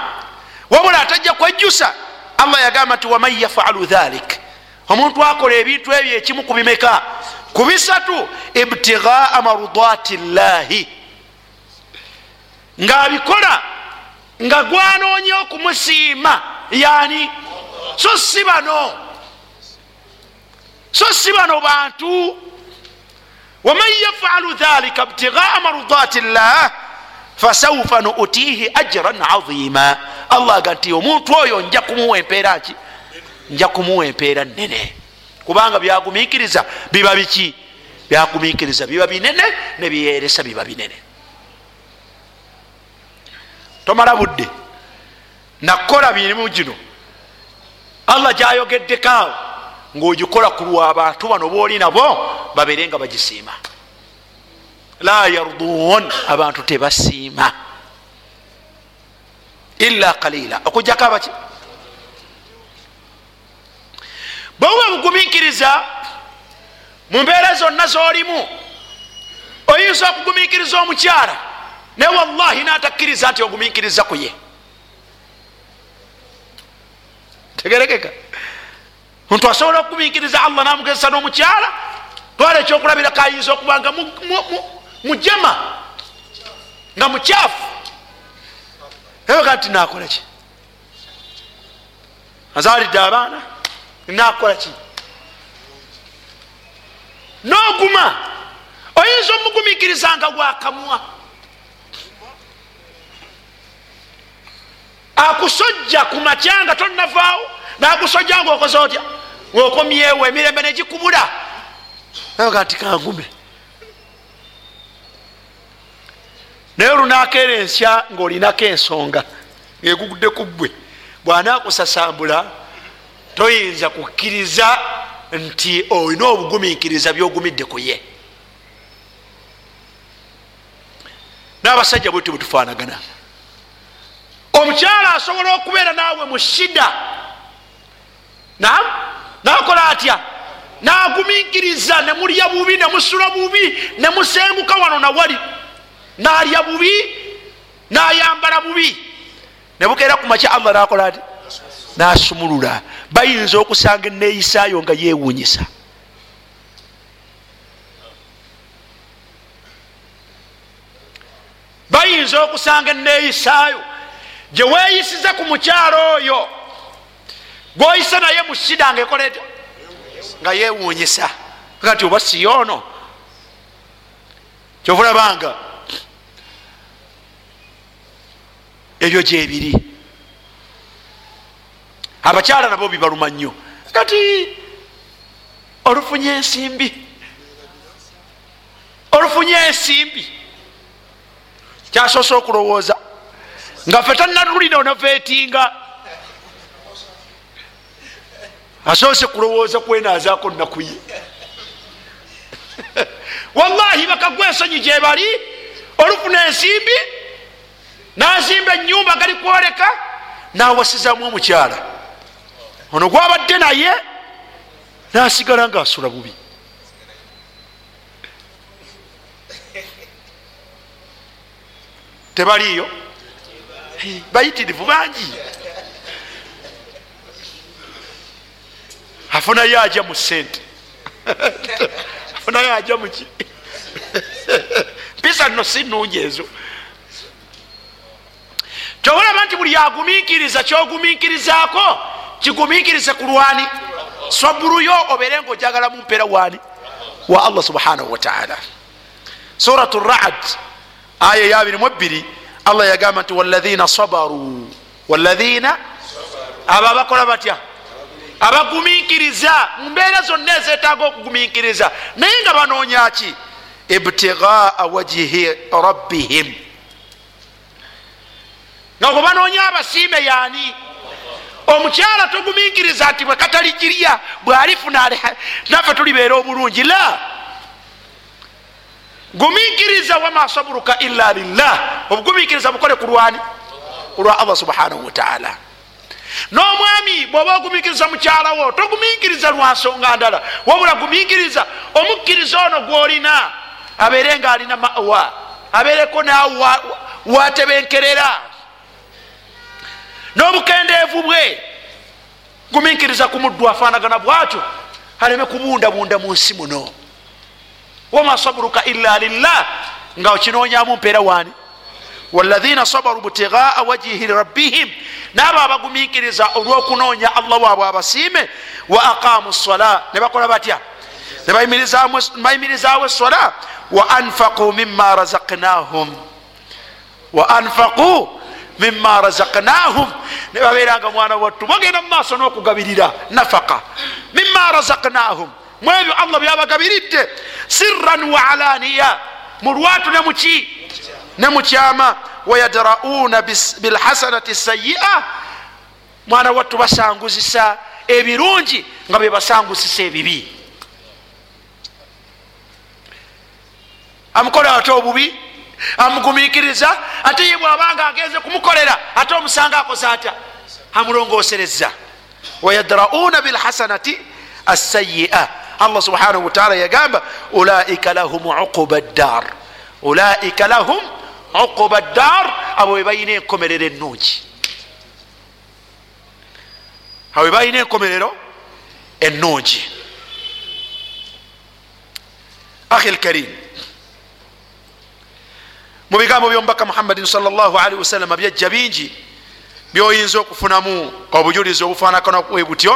wabula atajja kwejjusa allah yagamba nti waman yafalu dhalik? Omuntu akola ebintu ebyo ekimu kubimeka ku bisatu ibtigaa marudati llahi ngaabikola nga gwanoonya okumusiima yani so si bano so si bano bantu. Waman yafalu dhalika ibtigaa marudati llah fasaufa nuutihi ajran azima. Allah aga nti omuntu oyo nja kumuwa empeera ki? Nja kumuwa empeera nene kubanga byagumiikiriza biba biki? Byagumiikiriza biba binene nebiyeresa biba binene tomala budde. Nakola mirimu gino. Allah gyayogeddekaawo ngaogikola ku lwabantu bano booli nabo babeere nga bagisiima. La yardun abantu tebasiima. Illa kalila okujjako abaki bwebuba bugumikiriza mu mbeera zonna zolimu oyinza okugumikiriza omukyala naye wallahi natakkiriza nti ogumikiriza ku ye. Tegerekeka. Muntu asobola okugumikiriza allah namugezesa n'omukyala twala ekyokulabirako ayinza okuba nga mujama nga mukyafu ebeka nti nakola ki? Azalidde abaana nakola ki? Noguma. Oyinza omugumikiriza nga gwakamwa akusojja ku matya nga tonnavaawo nakusojja nga okoze otya? Ngaokomyewo emirembe negikubula aga nti kangume naye olunakeera ensya ngaolinako ensonga? Ngaegugudde ku ggwe bwanakusasambula toyinza kukkiriza nti olina obugumikiriza byogumidde ku ye. N'abasajja bwetu bwetufaanagana omukyala asobola okubeera naawe mu shida. Nam nakola atya? Nagumikiriza nemulya bubi nemusula bubi nemusenguka wano nawali nalya bubi nayambala bubi. Nebukeera ku makya allah nakola ati nasumulula. Bayinza okusanga eneeyisaayo nga yewunyisa bayinza okusanga eneeyisaayo gyeweyisiza ku mukyalo oyo gwoyise naye mu shida nga ekoleta nga yewunyisa kati oba siyoono kyovulabanga ebyo gyebiri. Abakyala nabo bibaluma nnyo. Kati olufunye ensimbi olufunye ensimbi kyasoose okulowooza nga fe tanatulina onaveetinga asoose kulowooza kwenazaako nakuye wallahi bakagwa ensonyi gyebali olufuna ensimbi nazimba enyumba gali kwoleka nawasizamu omukyala. Ono gwabadde naye nasigala nga asula bubi. Tebaliyo bayitirivu bangi. Afunayo aja mu sente afunayo aja muki mpisa nno si nungi ezo. Kyobulaba nti buli agumikiriza kyogumikirizaako kigumikirize ku lwani. Saburuyo obere nga ojagala mumpeera wani? Wa allah subhanahu wataala surat rad aya yabirimu ebiri allah yagamba nti walaina sabaru. Walaina abo abakola batya? Abagumikiriza mumbeera zonna ezetaaga okugumikiriza naye nga banoonyaki ibtigaa wajihi rabbihim. Nga gwe banoonya abasiime yaani omukyala togumikiriza nti bwe kataligirya bwalifuna naffe tulibeera obulungi. La gumikiriza wama saburuka illa lillah. Obugumikiriza bukole kulwani kulwa allah subhanahu wataala n'omwami bwoba ogumikiriza mukyalawo togumikiriza lwansonga ndala. Wabula gumikiriza omukkiriza ono gwolina abeere nga alina mawa abeereko nawe watebenkerera. N'obukendeevu bwe gumikiriza ku muddu afaanagana bwatyo aleme kubundabunda mu nsi muno wama saburuka illa lillah. Nga okinoonyamu mpeera wani? Walaina sabaru btigaa wajihi rabbihim. Naabo abagumikiriza olwokunoonya allah waabwe abasiime wa aqamu sola ne bakola batya? Nebayimirizawo esola wa anfaqu mima razaknahum wa anfaqu mima razaknahum ne babeeranga mwana wattu. Bagenda mu maaso n'okugabirira nafaka mima razaknahum mwebyo allah byabagabiridde sirran wa alaniya. Mu lwatu ne muki ne mukyama wayadrauna bilhasanati sayi'a mwana wattu basanguzisa ebirungi nga bebasanguzisa ebibi. Amukola ate obubi? Amugumikiriza ate ye bwabanga agenze kumukolera ate omusanga akoze atya? Amulongosereza wayadrauna bilhasanati asayi'a allah subhanahu wataala yagamba ulaika lahum uquba ddar ulaika lahum uquba ddar abo webalina enkomerero ennungi abo webalina enkomerero ennungi. Ahi lkarim mu bigambo byomubaka muhammadin salli wasalama byajja bingi byoyinza okufunamu obujulizi obufaanakana bwe butyo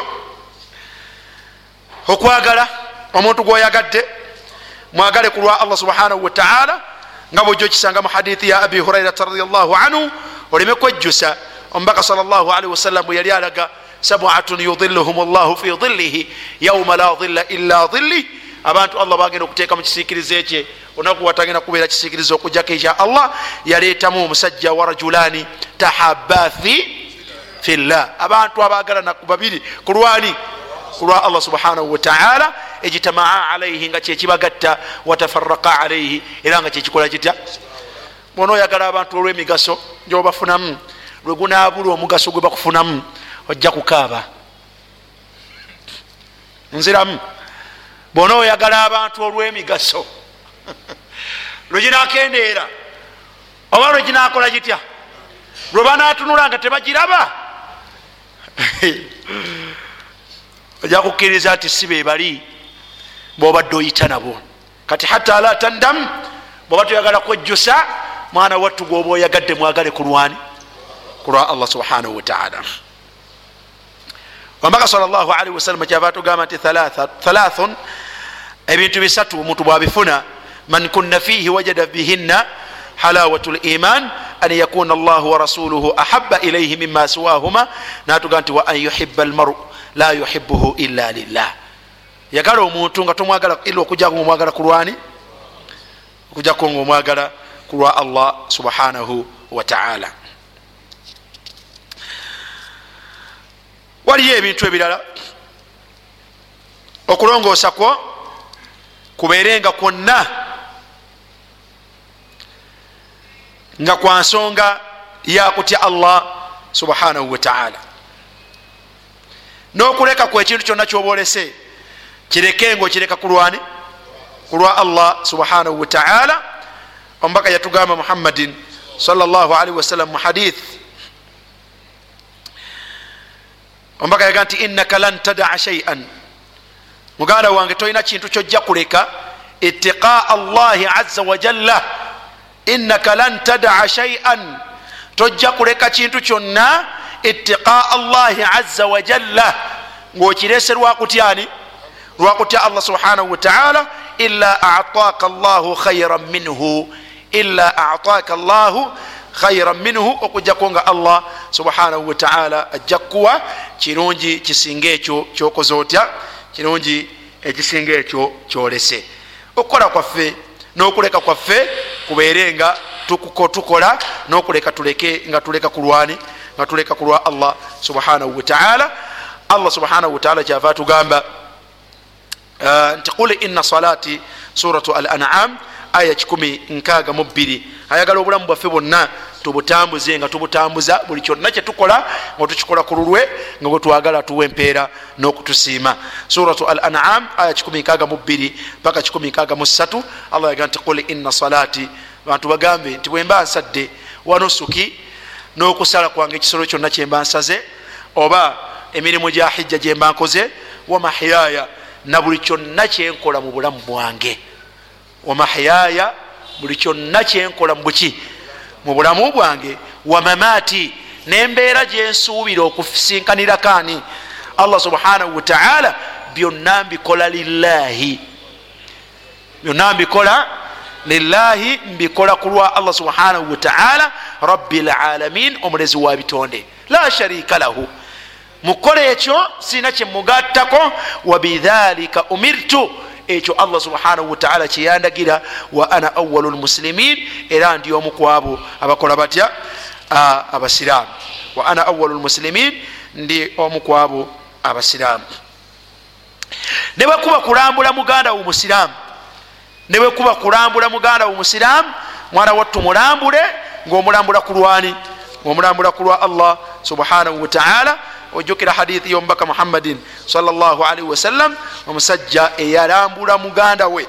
okwagala omuntu gwoyagadde mwagale kulwa allah subhanahu wataala nga bwojja okisanga mu hadithi ya abi hurairata radiallahu anhu oleme kwejjusa. Omubaka salllahalihi wasallam bwe yali alaga sabuatun yudilluhum llahu fi dillihi yauma la dilla illa dilli abantu allah bagenda okuteeka mu kisiikirize kye. Onaku watagenda kubeera kisiikirize okujjako ekya allah yaleetamu omusajja wa rajulani tahabathi fillah. Abantu abagalana ku babiri kulwani kulwa allah subhanahu wataala ejitamaa alaihi nga kyekibagatta watafaraka alaihi era nga kyekikola kitya? Bona oyagala abantu olwemigaso gyobafunamu lwegunabula omugaso gwe bakufunamu ojja kukaaba. Nziramu bona oyagala abantu olwemigaso lweginakendeera oba lweginakola gitya lwebanatunula nga tebagiraba ojja kukkiriza nti si bebali bobadde oyita nabo. Kati hatta la tandam bwoba toyagala kwejjusa mwana wattu gwoba oyagadde mwagale kulwani kulwa allah subhanahu wataala omubaka salllahalihi wasalama kyava tugamba nti thalathun ebintu bisatu omuntu bwabifuna man kunna fihi wajada bihinna halawatu liman an yakuna allah warasuluhu ahaba ilaihi mima siwahuma natuga nti wa an yuhiba almaru la yuhibuhu illa lillah. Yagala omuntu nga tomwagala ila okujjako ngaomwagala kulwani okujjako ngaomwagala kulwa allah subhanahu wataala waliyo ebintu ebirala. Okulongoosa kwo kubeerenga kwonna. Nga kwa nsonga yakutya allah subhanahu wataala n'okuleka ku ekintu kyonna kyoba olese kireke nga okireka kulwani kulwa allah subhanahu wataala omubaka yatugamba muhammadin salllahalihi wasallam mu hadith. Omubaka yaga nti innaka lan tadaa shaian muganda wange tolina kintu kyojja kuleka itiqaa allahi aza wajalla innaka lan tadaa shaian tojja kuleka kintu kyonna itiqaa allahi aza wajalla ngaokirese lwakutyani lwakutya allah subhanahu wataala ila ataaka llahu khairan minhu. Ila ataaka llahu khairan minhu. Okujjako nga allah subhanahu wataala ajja kukuwa kirungi kisinga ekyo kyokoze otya? Kirungi ekisinga ekyo kyolese. Okukola kwaffe n'okuleka kwaffe kubeere nga tukola n'okuleka tuleke nga tuleka kulwani nga tuleka kulwa allah subhanahu wataala allah subhanahu wataala kyava tugamba nti qul ina salati suratu al anam aya 12 ayagala obulamu bwaffe bwonna tubutambuze nga tubutambuza buli kyonna kyetukola nga tukikola ku lulwe nga bwetwagala tuwa empeera n'okutusiima. Suratu al anam aya 12 paka 13 allah yaga nti qul ina salati bantu bagambe nti bwemba nsadde wanusuki n'okusala kwange ekisolo kyonna kyemba nsaze oba emirimu gya hijja gyemba nkoze wamahiyaya na buli kyonna kyenkola mu bulamu bwange. Wamahiyaya buli kyonna kyenkola mubuki mu bulamu bwange. Wamamaati nembeera gyensuubira okusinkanirakaani allah subhanahu wataala byonna mbikola lillahi byonna mbikola lillahi mbikola kulwa allah subhanahu wataala rabbi lalamin omulezi wa bitonde. La sharika lahu. Mukola ekyo sina kyemugattako wabidhalika umirtu. Ekyo allah subhanahu wataala kyeyandagira wa ana awalu lmusilimin era ndi omu kwabo abakola batya? Abasiraamu. Wa ana awalu lmusilimin ndi omu kwabo abasiraamu. Ne bwekuba kulambula muganda wo musiraamu ne bwekuba kulambula muganda wo musiraamu mwana wattu mulambule ngaomulambula kulwani ngaomulambula kulwa allah subhanahu wataala ojjukira hadithi yomubaka muhammadin salllahalihi wasallam omusajja eyalambula muganda we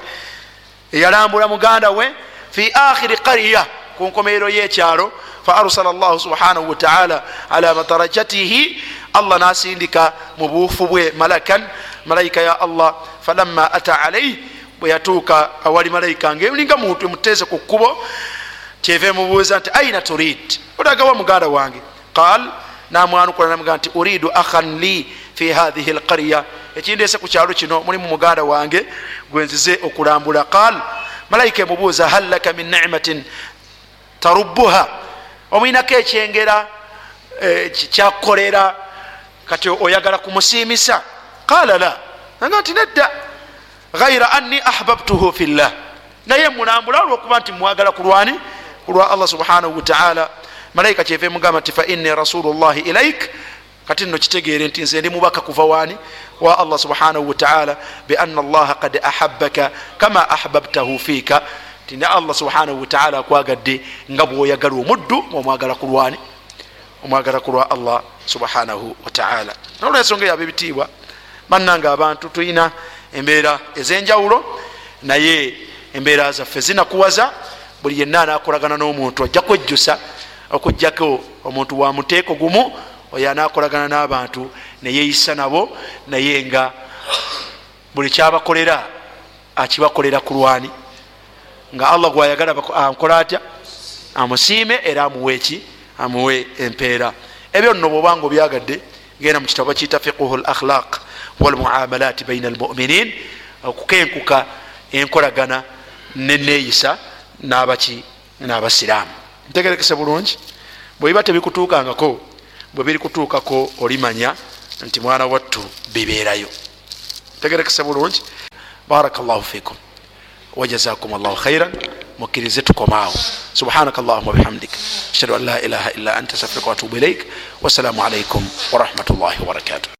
eyalambula muganda we fi akhiri qariya ku nkomerero yekyalo. Fa arsala llahu subhanahu wataala ala madarajatihi allah nasindika mu buufu bwe malakan malayika ya allah falamma ata alaihi bwe yatuuka awali malayika ngaolinga muntu emuteze ku kkubo kyeva emubuuza nti aina turid? Otagawa muganda wange? Qal namwanukula namuga nti uridu akhan li fi hathihi lqarya ekindese ku kyalo kino mulimu muganda wange gwenzize okulambula. Qal malayika emubuuza hal laka min nimatin tarubuha omwinako ekyengera kyakukolera kati oyagala kumusiimisa? Qala la. Aga nti nedda ghaira anni ahbabtuhu fillah. Naye mulambula olwokuba nti mwagala kulwani? Kulwa allah subhanahu wataala malayika kyeva emugamba nti fa inni rasulu llahi ilaik kati nno kitegeere nti nze ndi mubaka kuva waani? Wa allah subhanahu wataala bianna allaha kad ahabaka kama ahbabtahu fiika nti ne allah subhanahu wataala akwagadde nga bwoyagala omuddu omwagala kulwani? Omwagala kulwa allah subhanahu wataala nolwensonga yaba ebitiibwa bannanga abantu tulina embeera ezenjawulo naye embeera zaffe zinakuwaza buli yenna anakolagana n'omuntu ajja kwejjusa okugjako omuntu wa muteeko gumu oyo anakolagana n'abantu neyeyisa nabo naye nga buli kyabakolera akibakolera ku lwani. Nga allah gwayagala ankola atya? Amusiime era amuwe eki amuwe empeera. Ebyo nno bwobanga obyagadde genda mu kitabo kiyita fiquhu l akhlaq walmuamalat baina almuminin okukenkuka enkolagana neneeyisa nabaki n'abasiraamu. Ntegerekese bulungi bwebiba tebikutuukangako bwe biri kutuukako olimanya nti mwana wattu bibeerayo. Ntegerekese bulungi. Baraka llahu fikum wajazakum allahu khairan mukkirize tukomaawo. Subhanaka allahuma bihamdik ashhadu an la ilaha illa anta astafirika watubu ilaik wassalamu alaikum warahmatullahi wabarakatuh